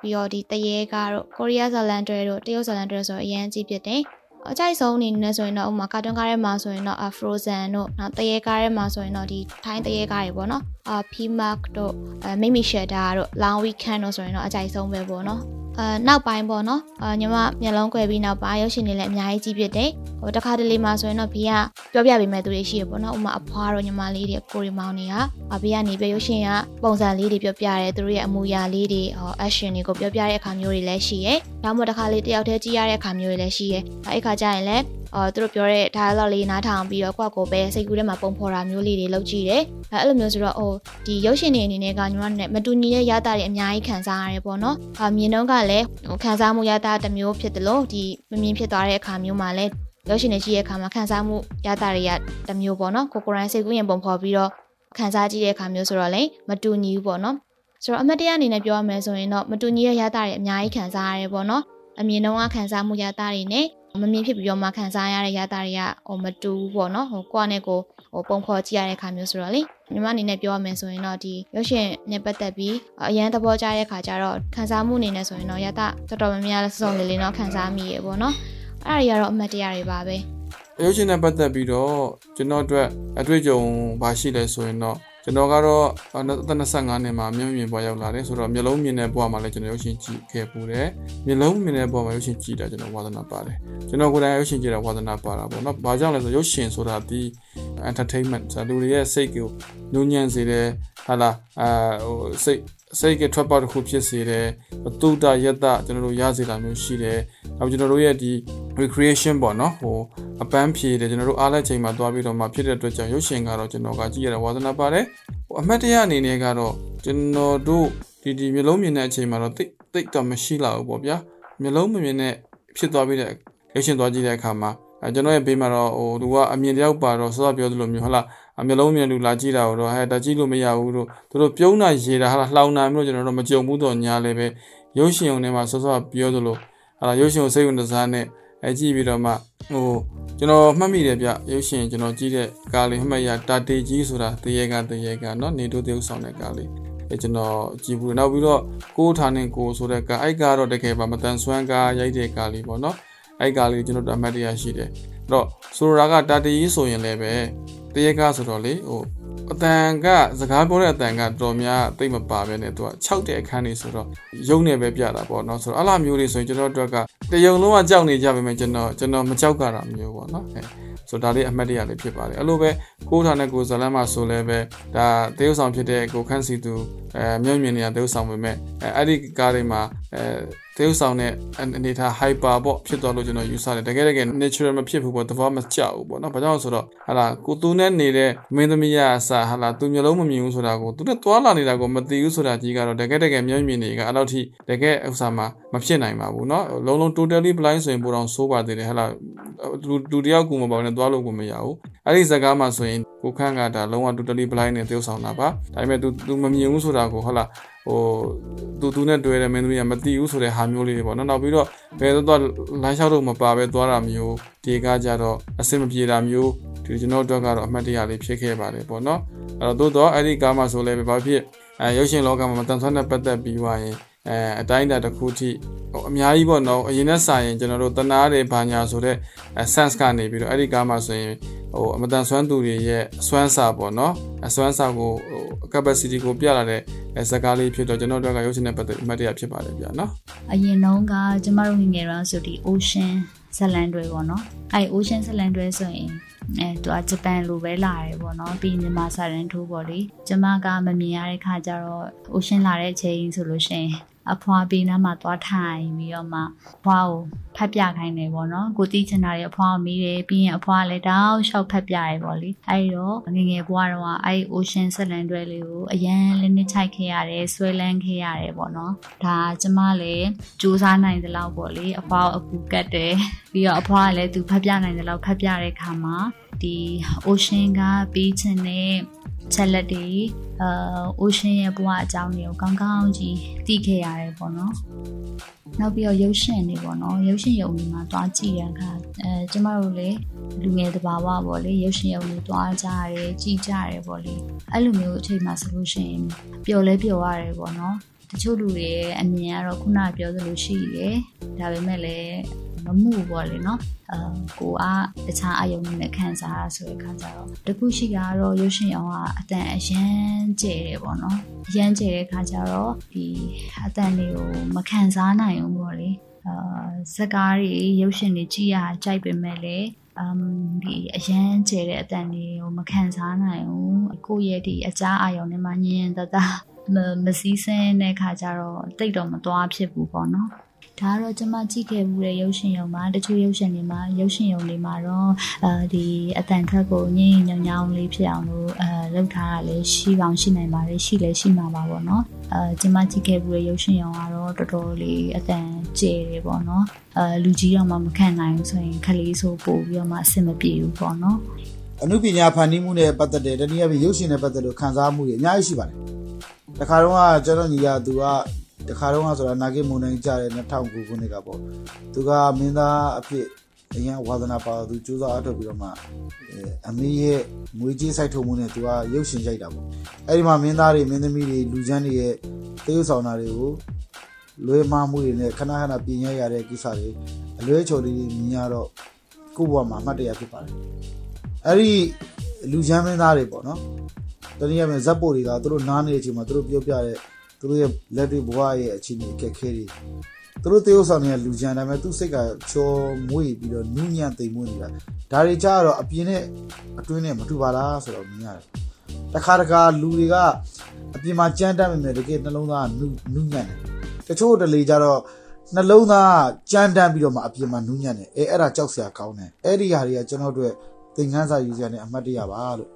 ပြီးတော့ဒီတရေကားတို့ကိုရီးယားဇာလန်တွေတို့တရုတ်ဇာလန်တွေဆိုအရန်ကြီးဖြစ်တယ်။ အကြိုက်ဆုံးအနေနဲ့ဆိုရင်တော့ဥမာကာတွန်းကားထဲမှာဆိုရင်တော့ Frozen တို့နောက်တရေကားထဲမှာဆိုရင်တော့ဒီထိုင်းတရေကားတွေပေါ့နော် အာ P-Mark တို့အဲမိမိရှယ်တာတို့ Long Weekend တို့ဆိုရင်တော့အကြိုက်ဆုံးပဲပေါ့နော်အဲနောက်ပိုင်းပေါ့နော်အာညီမမျက်လုံးကွယ်ပြီးနောက်ပိုင်းရုပ်ရှင်တွေလည်းအများကြီးကြည့်ဖြစ်တယ်ဟိုတခါတလေမှာဆိုရင်တော့ဘေးကပြောပြပေးမဲ့သူတွေရှိရပေါ့နော်ဥမာအဖွားတို့ညီမလေးတွေကိုရီမောင်တွေကဘေးကနေပြရုပ်ရှင်ကပုံစံလေးတွေပြောပြတယ်သူတို့ရဲ့အမူအရာလေးတွေဟော action တွေကိုပြောပြတဲ့အခါမျိုးတွေလည်းရှိရယ်ဒါမှမဟုတ်တခါလေတယောက်တည်းကြည့်ရတဲ့အခါမျိုးတွေလည်းရှိရယ်အဲ့ခါကျရင်လည်း အော်သူတို့ပြောတဲ့ dialogue လေးနားထောင်ပြီးတော့ကိုယ့်ကိုယ်ပဲစိတ်ကူးထဲမှာပုံဖော်တာမျိုးလေးတွေလုပ်ကြည့်တယ်။အဲအဲ့လိုမျိုးဆိုတော့ဟိုဒီရုပ်ရှင်တွေအနေနဲ့ကညီမနဲ့မတူညီတဲ့ရတာတွေအများကြီးခံစားရတယ်ပေါ့နော်။အာမြင်တော့ကလည်းဟိုခံစားမှုရတာတစ်မျိုးဖြစ်တယ်လို့ဒီမမြင်ဖြစ်သွားတဲ့အခါမျိုးမှာလည်းရုပ်ရှင်တွေကြည့်တဲ့အခါမှာခံစားမှုရတာတွေကတစ်မျိုးပေါ့နော်။ကိုကိုရိုင်းစိတ်ကူးရင်ပုံဖော်ပြီးတော့ခံစားကြည့်တဲ့အခါမျိုးဆိုတော့လည်းမတူညီဘူးပေါ့နော်။ဆိုတော့အမတ်တရားအနေနဲ့ပြောရမယ်ဆိုရင်တော့မတူညီတဲ့ရတာတွေအများကြီးခံစားရတယ်ပေါ့နော်။အမြင်တော့ကခံစားမှုရတာတွေနဲ့ မမြင်ဖြစ်ပြီးတော့မှခံစားရတဲ့ရတာတွေကဟိုမတူဘူးပေါ့နော်ဟိုကိုယ့်နဲ့ကိုဟိုပုံဖော်ကြည့်ရတဲ့ခါမျိုးဆိုတော့လေညီမအနေနဲ့ပြောရမယ်ဆိုရင်တော့ဒီရုပ်ရှင်နဲ့ပတ်သက်ပြီးအရန်သဘောကျတဲ့ခါကျတော့ခံစားမှုအနေနဲ့ဆိုရင်တော့ရတာတော်တော်များများစုံလေးလေးတော့ခံစားမိရေပေါ့နော်အဲ့ဒါတွေကတော့အမှတ်တရတွေပါပဲရုပ်ရှင်နဲ့ပတ်သက်ပြီးတော့ကျွန်တော်အတွက်အတွေ့အကြုံဘာရှိလဲဆိုရင်တော့ ကျွန်တော်ကတော့အသက်25နှစ်မှာမျက်မြင်ဘွားရောက်လာတယ်ဆိုတော့မျက်လုံးမြင်တဲ့ဘွားမှာလည်းကျွန်တော်ရုပ်ရှင်ကြည့်ခဲ့ပူတယ်မျက်လုံးမြင်တဲ့ဘွားမှာရုပ်ရှင်ကြည့်တာကျွန်တော်ဝါသနာပါတယ်ကျွန်တော်ကိုယ်တိုင်ရုပ်ရှင်ကြည့်တာဝါသနာပါတာပေါ့နော်ဘာကြောင့်လဲဆိုရုပ်ရှင်ဆိုတာဒီ entertainment ဆိုတာလူတွေရဲ့စိတ်ကိုညှို့ညံ့စေတယ်ဟာလားအာဟိုစိတ် စိတ်ကထွက်ပေါက်တစ်ခုဖြစ်စေတယ်တုဒ္ဒယတကျွန်တော်တို့ရစေတာမျိုးရှိတယ်နောက်ကျွန်တော်တို့ရဲ့ဒီ recreation ပေါ့နော်ဟိုအပန်းဖြေတယ်ကျွန်တော်တို့အားလက်ချိန်မှာသွားပြီးတော့မှဖြစ်တဲ့အတွက်ကြောင့်ရုပ်ရှင်ကတော့ကျွန်တော်ကကြည့်ရတဲ့ဝါသနာပါတယ်ဟိုအမှတ်တရအနေနဲ့ကတော့ကျွန်တော်တို့ဒီဒီမျိုးလုံးမြင်တဲ့အချိန်မှာတော့တိတ်တိတ်တော့မရှိလာဘူးပေါ့ဗျာမျိုးလုံးမမြင်တဲ့ဖြစ်သွားပြီးတဲ့ရုပ်ရှင်သွားကြည့်တဲ့အခါမှာအဲကျွန်တော်ရဲ့ဘေးမှာတော့ဟိုသူကအမြင်တယောက်ပါတော့စောစောပြောသလိုမျိုးဟုတ်လားအမျိုးလုံးမြင်လူလာကြည့်တာတော့ဟဲ့ဒါကြည့်လို့မရဘူးတို့သူတို့ပြုံးတာရေတာဟာလားလှောင်တာမျိုးကျွန်တော်တို့မကြုံဘူးတော့ညာလည်းပဲရုပ်ရှင်ုံထဲမှာစောစောပြောသလိုဟာလားရုပ်ရှင်ကိုစိတ်ဝင်စားနဲ့အဲကြည့်ပြီးတော့မှဟိုကျွန်တော်မှတ်မိတယ်ဗျရုပ်ရှင်ကျွန်တော်ကြည့်တဲ့ကားလေးမှတ်ရတာတေကြီးဆိုတာတရေကတရေကเนาะနေတို့တေဥဆောင်တဲ့ကားလေးအဲကျွန်တော်ကြည့်ဘူးနောက်ပြီးတော့ကိုးထားနေကိုဆိုတဲ့ကားအဲ့ကားတော့တကယ်ပါမတန်ဆွမ်းကားရိုက်တဲ့ကားလေးပေါ့เนาะအဲ့ကားလေးကျွန်တော်အမှတ်တရရှိတယ်အဲ့တော့ဆိုလိုတာကတာတေကြီးဆိုရင်လည်းပဲ တရေကဆိုတော့လေဟိုအတန်ကစကားပြောတဲ့အတန်ကတော်များတိတ်မပါပဲနဲ့သူက6တဲ့အခန်းလေးဆိုတော့ရုပ်နဲ့ပဲပြတာပေါ့နော်ဆိုတော့အလားမျိုးလေးဆိုရင်ကျွန်တော်တို့ကတယုံလုံးကကြောက်နေကြပါမယ်ကျွန်တော်ကျွန်တော်မကြောက်ကြတာမျိုးပေါ့နော်အဲဆိုဒါလေးအမှတ်တရလေးဖြစ်ပါတယ်အဲ့လိုပဲကိုထားနဲ့ကိုဇလန်းမှာဆိုလဲပဲဒါတေးဥဆောင်ဖြစ်တဲ့ကိုခန့်စီသူအဲမြုံမြင်နေတာတေးဥဆောင်ပဲမဲ့အဲအဲ့ဒီကားတွေမှာအဲတေးဥဆောင်တဲ့အနေထား hyper ပေါ့ဖြစ်သွားလို့ကျွန်တော်ယူဆတယ်တကယ်တကယ် natural မဖြစ်ဘူးပေါ့သဘောမကျဘူးပေါ့နော်ဘာကြောင့်ဆိုတော့ဟာလာကိုသူနဲ့နေတဲ့မင်းသမီးရအစားဟာလာသူမျိုးလုံးမမြင်ဘူးဆိုတာကိုသူနဲ့သွားလာနေတာကိုမသိဘူးဆိုတာကြီးကတော့တကယ်တကယ်မြုံမြင်နေကအဲ့လောက်ထိတကယ်ဥစ္စာမှာမဖြစ်နိုင်ပါဘူးเนาะလုံးလုံး totally blind ဆိုရင်ပိုတော့ဆိုးပါသေးတယ်ဟဲ့လားလူလူတယောက်ကူမပေါ့နဲ့သွားလို့ကိုမရဘူးအဲ့ဒီဇကားမှာဆိုရင်ကိုခန့်ကဒါလုံးဝ totally blind နဲ့တယောက်ဆောင်တာပါဒါပေမဲ့ तू तू မမြင်ဘူးဆိုတာကိုဟုတ်လားဟိုသူသူနဲ့တွေ့တယ်မင်းသမီးကမသိဘူးဆိုတဲ့ဟာမျိုးလေးတွေပေါ့နော်နောက်ပြီးတော့ဘယ်တော့လမ်းလျှောက်တော့မပါပဲသွားတာမျိုးဒီကကြတော့အဆင်မပြေတာမျိုးဒီကျွန်တော်တို့ကတော့အမှတ်တရလေးဖြစ်ခဲ့ပါတယ်ပေါ့နော်အဲ့တော့သို့တော့အဲ့ဒီကားမှာဆိုလည်းဘာဖြစ်အဲရုပ်ရှင်လောကမှာမတန်ဆွမ်းတဲ့ပတ်သက်ပြီးွားရင် အဲအတိုင်းအတာတစ်ခုထိဟိုအများကြီးပေါ့နော်အရင်နဲ့စာရင်ကျွန်တော်တို့တနာတယ်ဘာညာဆိုတဲ့ sense ကနေပြီးတော့အဲ့ဒီကားမှာဆိုရင်ဟိုအမတန်ဆွမ်းသူတွေရဲ့အစွမ်းစာပေါ့နော်အစွမ်းစာကိုဟို capacity ကိုပြလာတဲ့ဇာတ်ကားလေးဖြစ်တော့ကျွန်တော်တို့ကရုပ်ရှင်နဲ့ပတ်သက်အမှတ်တရဖြစ်ပါတယ်ဗျာနော်အရင်တုန်းကကျမတို့ငငယ်တော့ဆိုဒီ ocean ဇလန်တွေပေါ့နော်အဲ့ ocean ဇလန်တွေဆိုရင်အဲသူကဂျပန်လိုပဲလာတယ်ပေါ့နော်ပြီးမြန်မာစာရန်ထိုးပေါ့လေကျမကမမြင်ရတဲ့ခါကျတော့ ocean လာတဲ့အချိန်ဆိုလို့ရှိရင် အဖွားပေးနားမှာသွားထိုင်ပြီးတော့မှအဖွားကိုဖတ်ပြခိုင်းတယ်ပေါ့နော်ကိုတိချင်တာတွေအဖွားကိုမိတယ်ပြီးရင်အဖွားလည်းတောက်လျှောက်ဖတ်ပြရဲပေါ့လေအဲဒီတော့ငငယ်ဘွားတော့အဲဒီ ocean ဆက်လန်တွဲလေးကိုအရန်လည်းနှစ်ချိုက်ခဲ့ရတယ်ဆွဲလန်းခဲ့ရတယ်ပေါ့နော်ဒါကျမလည်းစူးစမ်းနိုင်တဲ့လောက်ပေါ့လေအဖွားကိုအကူကတ်တယ်ပြီးတော့အဖွားကလည်းသူဖတ်ပြနိုင်တဲ့လောက်ဖတ်ပြတဲ့ခါမှာဒီ ocean ကပြီးချင်တဲ့ ချက်လက်တွေအာ ocean ရဲ့ဘဝအကြောင်းတွေကိုကောင်းကောင်းကြီးသိခဲ့ရတယ်ပေါ့နော်နောက်ပြီးတော့ရုပ်ရှင်တွေပေါ့နော်ရုပ်ရှင်ရုံတွေမှာတွားကြည့်ရခါအဲကျမတို့လေလူငယ်တဘာဝပေါ့လေရုပ်ရှင်ရုံတွေတွားကြရတယ်ကြည့်ကြရတယ်ပေါ့လေအဲ့လိုမျိုးအချိန်မှာဆိုလို့ရှိရင်ပျော်လဲပျော်ရတယ်ပေါ့နော်တချို့လူတွေရဲ့အမြင်ကတော့ခုနပြောသလိုရှိတယ်ဒါပေမဲ့လည်း မမှုပေါ့လေနော်အာကိုကတခြားအယုံနဲ့ခံစားရဆိုတဲ့ခါကျတော့တခုရှိတာကတော့ရုပ်ရှင်အောင်ကအတန်အရန်ကျဲတယ်ပေါ့နော်အရန်ကျဲတဲ့ခါကျတော့ဒီအတန်တွေကိုမခံစားနိုင်ဘူးပေါ့လေအာဇက်ကားတွေရုပ်ရှင်တွေကြည့်ရကြိုက်ပေမဲ့လည်းအမ်ဒီအရန်ကျဲတဲ့အတန်တွေကိုမခံစားနိုင်ဘူးကိုယ့်ရဲ့ဒီအကြားအာရုံနဲ့မှညင်တတမမစည်းစင်းတဲ့ခါကျတော့တိတ်တော့မသွားဖြစ်ဘူးပေါ့နော် ဒါကတော့ကျွန်မကြည့်ခဲ့မှုတဲ့ရုပ်ရှင်ရုံမှာတချို့ရုပ်ရှင်တွေမှာရုပ်ရှင်ရုံတွေမှာတော့အဲဒီအတန်ခက်ကိုညင်ညောင်ညောင်လေးဖြစ်အောင်လို့အဲလုပ်ထားတာလည်းရှိပေါင်းရှိနိုင်ပါတယ်ရှိလည်းရှိမှာပါပေါ့နော်အဲကျွန်မကြည့်ခဲ့မှုတဲ့ရုပ်ရှင်ရုံကတော့တော်တော်လေးအတန်ကျဲတယ်ပေါ့နော်အဲလူကြီးတော့မှမခံနိုင်ဘူးဆိုရင်ခလေးဆိုပို့ပြီးတော့မှအဆင်မပြေဘူးပေါ့နော်အမှုပညာဖန်တီးမှုနဲ့ပတ်သက်တဲ့တနည်းအားဖြင့်ရုပ်ရှင်နဲ့ပတ်သက်လို့ခံစားမှုတွေအများကြီးရှိပါတယ်တခါတော့ကကျွန်တော်ညီကသူက တခါတော့ဆိုတာနာဂိမုန်တိုင်းကြတဲ့2009ခုနှစ်ကပေါ့သူကမင်းသားအဖြစ်အရင်ဝါသနာပါသူစူးစမ်းအထောက်ပြီးတော့မှအမေရဲ့ငွေကြေးစိုက်ထုတ်မှုနဲ့သူကရုပ်ရှင်ရိုက်တာပေါ့အဲ့ဒီမှာမင်းသားတွေမင်းသမီးတွေလူချမ်းတွေရဲ့တရုပ်ဆောင်တာတွေကိုလွဲမှားမှုတွေနဲ့ခဏခဏပြင်ရရတဲ့ကိစ္စတွေအလွဲချော်လေးတွေမြင်ရတော့ကိုယ့်ဘဝမှာအမှတ်တရဖြစ်ပါတယ်အဲ့ဒီလူချမ်းမင်းသားတွေပေါ့နော်တနည်းအားဖြင့်ဇက်ပိုတွေကသူတို့နားနေတဲ့အချိန်မှာသူတို့ပြောပြတဲ့ သူတို့ရဲ့လက်တွေ့ဘဝရဲ့အခြေအနေအခက်ခဲတွေသူတို့တေးဥဆောင်နေတဲ့လူချမ်းဒါပေမဲ့သူ့စိတ်ကချော်မွေ့ပြီးတော့နူးညံ့သိမ်မွေ့နေတာဒါတွေကြတော့အပြင်းနဲ့အတွင်းနဲ့မတူပါလားဆိုတော့မြင်ရတယ်တခါတခါလူတွေကအပြင်မှာကြမ်းတမ်းမိမယ်တကယ်နှလုံးသားနူးနူးညံ့တယ်တချို့တလေကြတော့နှလုံးသားကြမ်းတမ်းပြီးတော့မှအပြင်မှာနူးညံ့တယ်အဲအဲ့ဒါကြောက်စရာကောင်းတယ်အဲ့ဒီဟာတွေကကျွန်တော်တို့သင်ခန်းစာယူစရာနဲ့အမှတ်တရပါလို့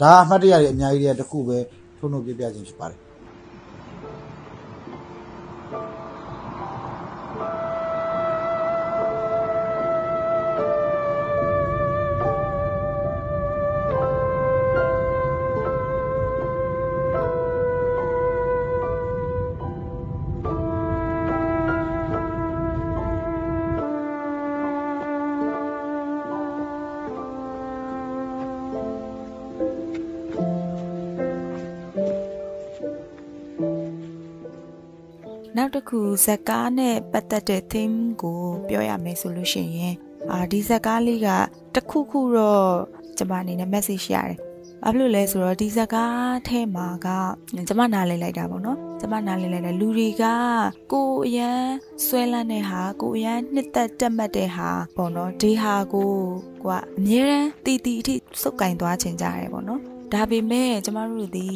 ဒါအမှတ်တရတွေအများကြီးတွေတခုပဲထုံးထုံးပြပြခြင်းဖြစ်ပါတယ် ခုဇက်ကားနဲ့ပတ်သက်တဲ့ theme ကို ပြောရမယ်ဆိုလို့ရှိရင်အာဒီဇက်ကားလေးကတခုခုတော့ကျွန်မအနေနဲ့ message ရတယ်ဘာဖြစ်လို့လဲဆိုတော့ဒီဇကားထဲမှာကကျမနားလေလိုက်တာပေါ့နော်ကျမနားလေလိုက်တာလူတွေကကိုအရန်ဆွဲလန်းတဲ့ဟာကိုအရန်နှစ်သက်တက်မှတ်တဲ့ဟာပေါ့နော်ဒီဟာကိုကွာအမြဲတမ်းတီတီအထိစုပ်ကင်သွားခြင်းကြရတယ်ပေါ့နော် ဒါပေမဲ့ကျမတို့ဒီ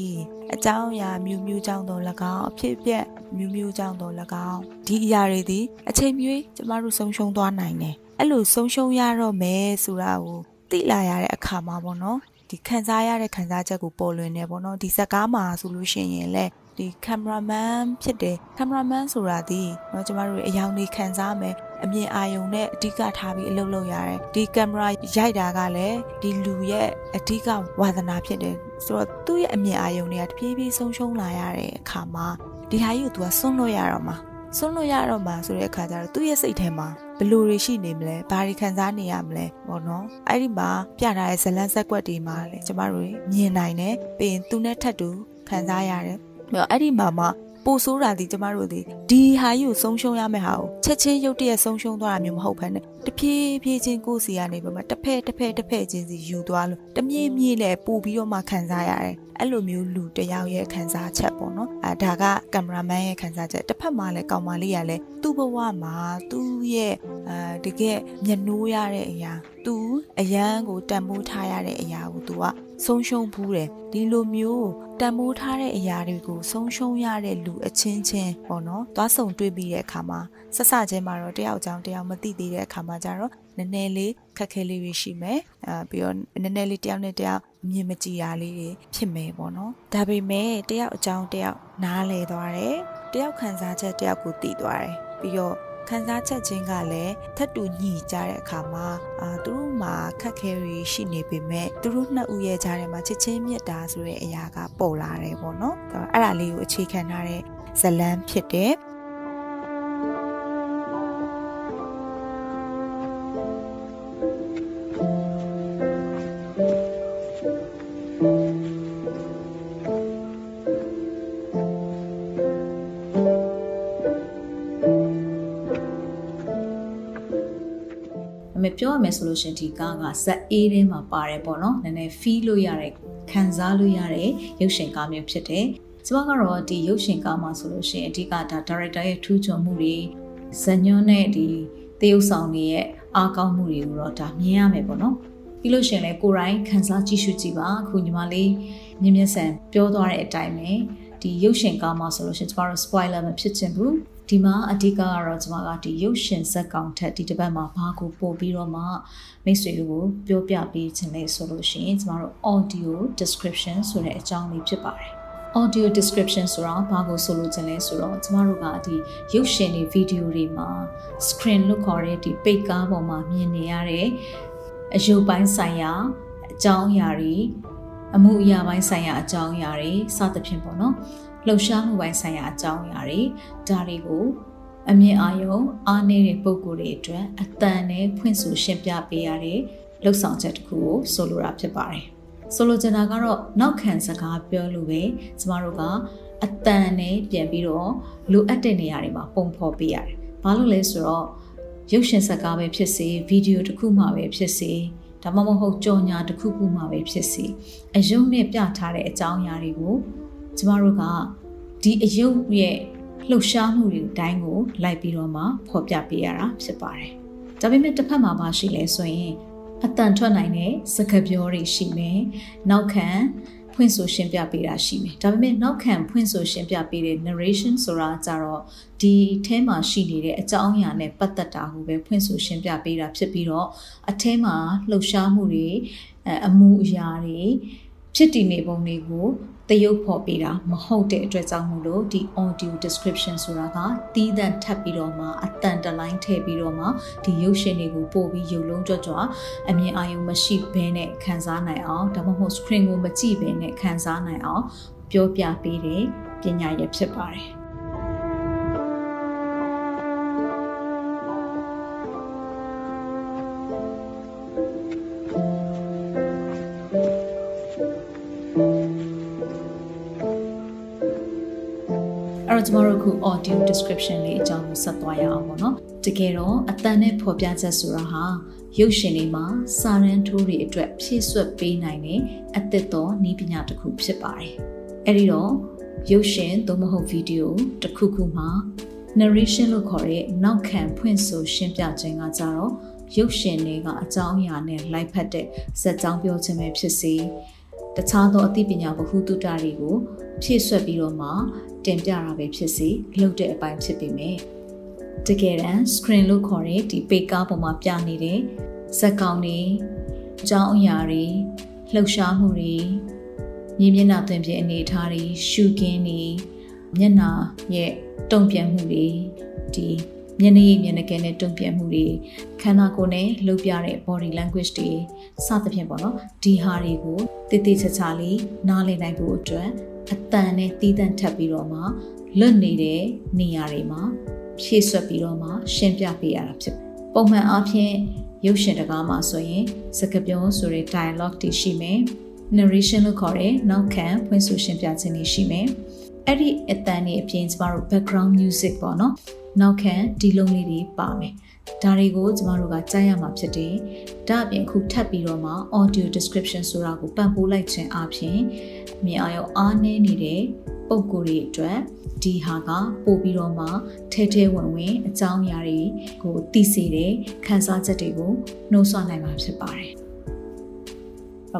အကြောင်းအရာမျိုးမျိုးကြောင့်တော့၎င်းအဖြစ်အပျက်မျိုးမျိုးကြောင့်တော့၎င်းဒီအရာတွေဒီအချိန်မျိုးကျမတို့ဆုံးရှုံးသွားနိုင်တယ်အဲ့လိုဆုံးရှုံးရတော့မယ်ဆိုတာကိုသိလာရတဲ့အခါမှာပေါ့နော်ဒီခံစားရတဲ့ခံစားချက်ကိုပေါ်လွင်နေပေါ့နော်ဒီဇက်ကားမှာဆိုလို့ရှိရင်လည်းဒီကင်မရာမန်ဖြစ်တယ်ကင်မရာမန်ဆိုတာဒီเนาะကျမတို့အယောင်တွေခံစားမယ် အမြင်အာရုံနဲ့အဓိကထားပြီးအလုပ်လုပ်ရတယ်ဒီကင်မရာရိုက်တာကလည်းဒီလူရဲ့အဓိကဝါသနာဖြစ်တယ်ဆိုတော့သူ့ရဲ့အမြင်အာရုံတွေကတဖြည်းဖြည်းဆုံးရှုံးလာရတဲ့အခါမှာဒီဟာကြီးကို तू ကစွန့်လို့ရတော့မှာစွန့်လို့ရတော့မှာဆိုတဲ့အခါကျတော့သူ့ရဲ့စိတ်ထဲမှာဘယ်လိုတွေရှိနေမလဲဘာတွေခံစားနေရမလဲပေါ့နော်အဲ့ဒီမှာပြထားတဲ့ဇလန်းဆက်ကွက်တွေမှာလေကျမတို့မြင်နိုင်တယ်ပြီးရင်သူနဲ့ထပ်တူခံစားရတယ်ပြီးတော့အဲ့ဒီမှာမှ ပိုဆိုးတာဒီကျမတို့ဒီဒီဟာကြီးကိုဆုံးရှုံးရမယ့်ဟာကိုချက်ချင်းရုတ်တရက်ဆုံးရှုံးသွားတာမျိုးမဟုတ်ဘဲနဲ့တဖြည်းဖြည်းချင်းကိုယ်စီကနေပြီးမှတစ်ဖက်တစ်ဖက်တစ်ဖက်ချင်းစီယူသွားလို့တမြင့်မြင့်နဲ့ပို့ပြီးတော့မှခံစားရတယ်အဲ့လိုမျိုးလူတယောက်ရဲ့ခံစားချက်ပေါ့နော်အဲဒါကကင်မရာမန်ရဲ့ခံစားချက်တစ်ဖက်မှာလည်းကောင်မလေးကလည်းသူ့ဘဝမှာသူ့ရဲ့အဲတကယ်မျက်နှိုးရတဲ့အရာသူအရန်ကိုတန်ဖိုးထားရတဲ့အရာကိုသူကဆုံးရှုံးဘူးတယ်ဒီလိုမျိုး တန်မိုးထားတဲ့အရာတွေကိုဆုံးရှုံးရတဲ့လူအချင်းချင်းပေါ့နော်သွားဆုံတွေ့ပြီးတဲ့အခါမှာဆက်ဆချင်းမှာတော့တယောက်ကြောင်တယောက်မသိသေးတဲ့အခါမှာကျတော့နည်းနည်းလေးခက်ခဲလေးတွေရှိမယ်အာပြီးတော့နည်းနည်းလေးတယောက်နဲ့တယောက်မြင်မကြည်တာလေးတွေဖြစ်မယ်ပေါ့နော်ဒါပေမဲ့တယောက်အကြောင်းတယောက်နားလဲသွားတယ်တယောက်ခံစားချက်တယောက်ကိုသိသွားတယ်ပြီးတော့ ခံစားချက်ချင်းကလည်းထပ်တူညီကြတဲ့အခါမှာအာသူတို့မှာခက်ခဲတွေရှိနေပေမဲ့သူတို့နှစ်ဦးရဲ့ကြားထဲမှာချစ်ချင်းမြတ်တာဆိုတဲ့အရာကပေါ်လာတယ်ပေါ့နော်အဲ့ဒါလေးကိုအခြေခံထားတဲ့ဇလန်းဖြစ်တ ပြောရမယ်ဆိုလို့ရှင်ဒီကားကဇက်အေးထဲမှာပါတယ်ပေါ့နော်နည်းနည်း feel လို့ရတဲ့ခံစားလို့ရတဲ့ရုပ်ရှင်ကားမျိုးဖြစ်တယ်ကျမကတော့ဒီရုပ်ရှင်ကားမှာဆိုလို့ရှင်အဓိကဒါ director ရဲ့ထူးချွန်မှုတွေဇညွန်းနဲ့ဒီသရုပ်ဆောင်တွေရဲ့အားကောင်းမှုတွေကိုတော့ဒါမြင်ရမယ်ပေါ့နော်ပြီးလို့ရှင်လဲကိုရိုင်းခန်းစားကြည့်ရှုကြည့်ပါအခုညီမလေးမြင်မြင်ဆန်ပြောသွားတဲ့အတိုင်းပဲဒီရုပ်ရှင်ကားမှာဆိုလို့ရှင်ကျမတို့ spoiler မဖြစ်ချင်ဘူး ဒီမှာအဓိကကတော့ကျွန်မကဒီရုပ်ရှင်ဇက်ကောင်ထက်ဒီတစ်ပတ်မှာဘာကိုပို့ပြီးတော့မှမိတ်ဆွေတို့ကိုပြောပြပေးခြင်းလဲဆိုလို့ရှိရင်ကျွန်တော်တို့ audio description ဆိုတဲ့အကြောင်းလေးဖြစ်ပါတယ် audio description ဆိုတာဘာကိုဆိုလို့ခြင်းလဲဆိုတော့ကျမတို့ကဒီရုပ်ရှင်တွေဗီဒီယိုတွေမှာ screen လို့ခေါ်တဲ့ဒီပိတ်ကားပေါ်မှာမြင်နေရတဲ့အယုတ်ပိုင်းဆိုင်ရာအကြောင်းအရာတွေအမှုအရာပိုင်းဆိုင်ရာအကြောင်းအရာတွေစသဖြင့်ပေါ့နော် လှုပ်ရှားမှုပိုင်းဆိုင်ရာအကြောင်းအရာတွေဒါတွေကိုအမြင့်အာရုံအားနည်းတဲ့ပုံကိုယ်တွေအတွက်အတန်နဲ့ဖွင့်ဆိုရှင်းပြပေးရတဲ့လှုပ်ဆောင်ချက်တစ်ခုကိုဆိုလိုတာဖြစ်ပါတယ်။ဆိုလိုချင်တာကတော့နောက်ခံစကားပြောလို့ပဲကျမတို့ကအတန်နဲ့ပြန်ပြီးတော့လိုအပ်တဲ့နေရာတွေမှာပုံဖော်ပေးရတယ်။ဘာလို့လဲဆိုတော့ရုပ်ရှင်စကားပဲဖြစ်စေဗီဒီယိုတစ်ခုမှပဲဖြစ်စေဒါမှမဟုတ်ကြော်ညာတစ်ခုခုမှပဲဖြစ်စေအယုံနဲ့ပြထားတဲ့အကြောင်းအရာတွေကို ကျမတို့ကဒီအယုတ်ရဲ့လှုပ်ရှားမှုတွေတိုင်းကိုလိုက်ပြီးတော့မှဖော်ပြပေးရတာဖြစ်ပါတယ်။ဒါပေမဲ့တစ်ဖက်မှာပါရှိလဲဆိုရင်အတန်ထွက်နိုင်တဲ့စကားပြောတွေရှိမယ်။နောက်ခံဖွင့်ဆိုရှင်းပြပေးတာရှိမယ်။ဒါပေမဲ့နောက်ခံဖွင့်ဆိုရှင်းပြပေးတဲ့ narration ဆိုတာကြတော့ဒီအဲမှာရှိနေတဲ့အကြောင်းအရာနဲ့ပတ်သက်တာကိုပဲဖွင့်ဆိုရှင်းပြပေးတာဖြစ်ပြီးတော့အထဲမှာလှုပ်ရှားမှုတွေအမှုအရာတွေဖြစ်တည်နေပုံတွေကို တရုပ်ဖော်ပေးတာမဟုတ်တဲ့အတွက်ကြောင့်မို့လို့ဒီ audio description ဆိုတာကတီးသန့်ထပ်ပြီးတော့မှအတန်တလိုင်းထည့်ပြီးတော့မှဒီရုပ်ရှင်တွေကိုပို့ပြီးရုပ်လုံးကြွကြွအမြင်အာရုံမရှိဘဲနဲ့ခန်းစားနိုင်အောင်ဒါမှမဟုတ် screen ကိုမကြည့်ဘဲနဲ့ခန်းစားနိုင်အောင်ပြောပြပေးတဲ့ပညာရဖြစ်ပါတယ် ကျမတို့ခု audio description လေးအကြောင်းကိုဆက်သွားရအောင်ပေါ့နော်တကယ်တော့အတန်နဲ့ဖော်ပြချက်ဆိုတာဟာရုပ်ရှင်တွေမှာစာရန်ထိုးတွေအတွက်ဖြည့်ဆွတ်ပေးနိုင်တဲ့အသစ်သောနည်းပညာတစ်ခုဖြစ်ပါတယ်။အဲဒီတော့ရုပ်ရှင်သို့မဟုတ်ဗီဒီယိုတစ်ခုခုမှာ narration လို့ခေါ်တဲ့နောက်ခံဖွင့်ဆိုရှင်းပြခြင်းကကြတော့ရုပ်ရှင်တွေကအကြောင်းအရာနဲ့လိုက်ဖက်တဲ့ဇာတ်ကြောင်းပြောခြင်းပဲဖြစ်စေ တခြားသောအသိပညာဗဟုသုတတွေကိုဖြည့်ဆွတ်ပြီးတော့မှတင်ပြတာပဲဖြစ်စေလုပ်တဲ့အပိုင်းဖြစ်ပေမဲ့တကယ်တမ်း screen လို့ခေါ်တဲ့ဒီ page ကားပေါ်မှာပြနေတဲ့ဇက်ကောင်တွေအကြောင်းအရာတွေလှုပ်ရှားမှုတွေမြင်မျက်နှာသွင်းပြအနေအထားတွေရှုခင်းတွေမျက်နှာရဲ့တုံ့ပြန်မှုတွေဒီ မျက်နှာရည်မျက်နှာကဲနဲ့တုံ့ပြန်မှုတွေခန္ဓာကိုယ်နဲ့လှုပ်ပြတဲ့ body language တွေစသဖြင့်ပေါ့နော်ဒီဟာတွေကိုတည်တည်ချာချာလေးနားလည်နိုင်ဖို့အတွက်အတန်နဲ့တီးတန့်ထပ်ပြီးတော့မှလွတ်နေတဲ့နေရာတွေမှာဖြည့်ဆွတ်ပြီးတော့မှရှင်းပြပေးရတာဖြစ်ပုံမှန်အားဖြင့်ရုပ်ရှင်တကားမှာဆိုရင်စကားပြောဆိုတဲ့ dialogue တွေရှိမယ် narration လို့ခေါ်တဲ့နောက်ခံဖွင့်ဆိုရှင်းပြခြင်းတွေရှိမယ်အဲ့ဒီအတန်တွေအပြင်ကျမတို့ background music ပေါ့နော် နောက်ခံဒီလုံးလေးတွေပါမယ်ဒါတွေကိုကျမတို့ကကြားရမှာဖြစ်တယ်။ဒါအပြင်ခုထပ်ပြီးတော့မှ audio description ဆိုတာကိုပံ့ပိုးလိုက်ခြင်းအပြင်မြင်အောင်အားနည်းနေတဲ့ပုံကိုယ်တွေအတွက်ဒီဟာကပို့ပြီးတော့မှထဲထဲဝင်ဝင်အကြောင်းအရာတွေကိုသိစေတဲ့ခန်းစားချက်တွေကိုနှိုးဆွနိုင်မှာဖြစ်ပါတယ်။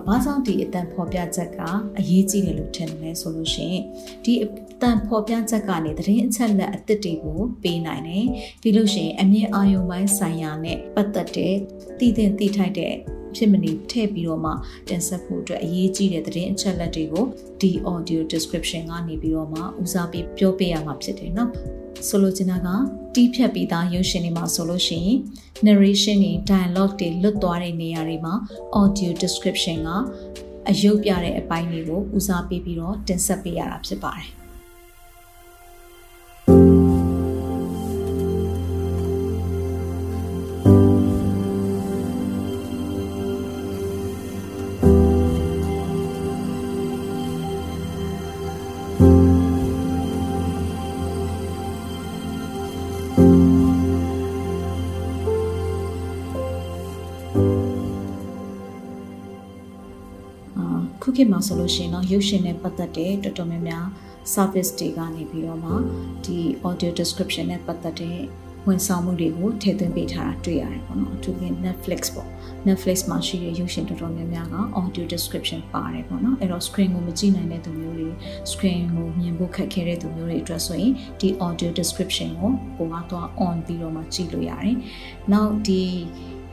ဘာကြောင့်ဒီအတန်ဖော်ပြချက်ကအရေးကြီးတယ်လို့ထင်တယ်လဲဆိုလို့ရှိရင်ဒီအတန်ဖော်ပြချက်ကနေသတင်းအချက်လက်အသစ်တွေကိုပေးနိုင်တယ်ပြီးလို့ရှိရင်အမြင့်အာရုံပိုင်းဆိုင်ရာနဲ့ပတ်သက်တဲ့တည်တဲ့တည်ထိုက်တဲ့ဖြစ်မနေထည့်ပြီးတော့မှတင်ဆက်ဖို့အတွက်အရေးကြီးတဲ့သတင်းအချက်လက်တွေကိုဒီ audio description ကနေပြီးတော့မှဦးစားပေးပြောပေးရမှာဖြစ်တယ်เนาะ ဆိုလိုချင်တာကတီးဖြတ်ပြီးသားရုပ်ရှင်တွေမှာဆိုလို့ရှိရင် narration တွေ dialogue တွေလွတ်သွားတဲ့နေရာတွေမှာ audio description ကအယုတ်ပြတဲ့အပိုင်းတွေကိုဦးစားပေးပြီးတော့တင်ဆက်ပေးရတာဖြစ်ပါတယ် ခုခေတ်မှာဆိုလို့ရှိရင်တော့ရုပ်ရှင်နဲ့ပတ်သက်တဲ့တော်တော်များများ service တွေကနေပြီးတော့မှဒီ audio description နဲ့ပတ်သက်တဲ့ဝန်ဆောင်မှုတွေကိုထည့်သွင်းပေးထားတာတွေ့ရတယ်ပေါ့နော်အထူးသဖြင့် Netflix ပေါ့ Netflix မှာရှိတဲ့ရုပ်ရှင်တော်တော်များများက audio description ပါတယ်ပေါ့နော်အဲ့တော့ screen ကိုမကြည့်နိုင်တဲ့သူမျိုးတွေ screen ကိုမြင်ဖို့ခက်ခဲတဲ့သူမျိုးတွေအတွက်ဆိုရင်ဒီ audio description ကိုကိုကတော့ on ပြီးတော့မှကြည့်လို့ရတယ်။နောက်ဒီ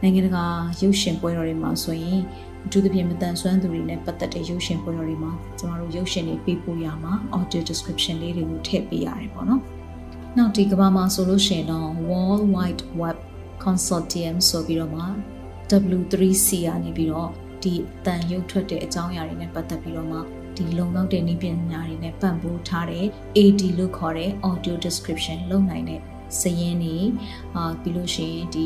နိုင်ငံတကာရုပ်ရှင်ပွဲတော်တွေမှာဆိုရင် အထူးသဖြင့်မတန်ဆွမ်းသူတွေနဲ့ပတ်သက်တဲ့ရုပ်ရှင်ပွဲတော်တွေမှာကျမတို့ရုပ်ရှင်တွေပေးပို့ရမှာ audio description လေးတွေကိုထည့်ပေးရတယ်ပေါ့နော်။နောက်ဒီကမ္ဘာမှာဆိုလို့ရှိရင်တော့ World Wide Web Consortium ဆိုပြီးတော့မှ W3C ကနေပြီးတော့ဒီတန်ရုပ်ထွက်တဲ့အကြောင်းအရာတွေနဲ့ပတ်သက်ပြီးတော့မှဒီလုံလောက်တဲ့နည်းပညာတွေနဲ့ပံ့ပိုးထားတဲ့ AD လို့ခေါ်တဲ့ audio description လုပ်နိုင်တဲ့ စရင်နေအာပြီးလို့ရှိရင်ဒီ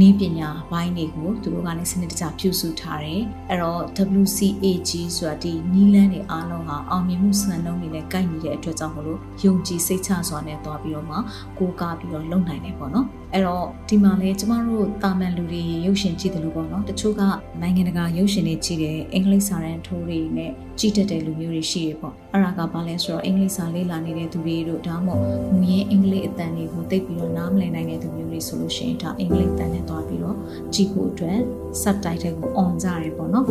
နီးပညာဘိုင်းတွေကိုသူတို့ကနေစနစ်တကျပြုစုထားတယ်အဲ့တော့ WCAG ဆိုတာဒီနီးလန်းတွေအားလုံးဟာအောင်မြင်မှုစံနှုန်းတွေနဲ့ကိုက်ညီတဲ့အတွက်ကြောင့်မလို့ယုံကြည်စိတ်ချစွာနဲ့တွားပြီးတော့မှကိုးကားပြီးတော့လုပ်နိုင်တယ်ပေါ့နော် အဲ့တော့ဒီမှာလဲကျမတို့တာမန်လူတွေရုပ်ရှင်ကြည့်တယ်လို့ပေါ့နော်တချို့ကနိုင်ငံတကာရုပ်ရှင်တွေကြည့်တယ်အင်္ဂလိပ်စာတန်းထိုးတွေနဲ့ကြည့်တတ်တဲ့လူမျိုးတွေရှိရပေါ့အဲ့ဒါကဘာလဲဆိုတော့အင်္ဂလိပ်စာလေ့လာနေတဲ့သူတွေတို့ဒါမှမဟုတ်မူရင်းအင်္ဂလိပ်အတန်တွေကိုသိပြီးတော့နားမလည်နိုင်တဲ့သူမျိုးတွေဆိုလို့ရှိရင်ဒါအင်္ဂလိပ်တန်နဲ့တွားပြီးတော့ကြည့်ဖို့အတွက် subtitle ကို on ကြရတယ်ပေါ့နော်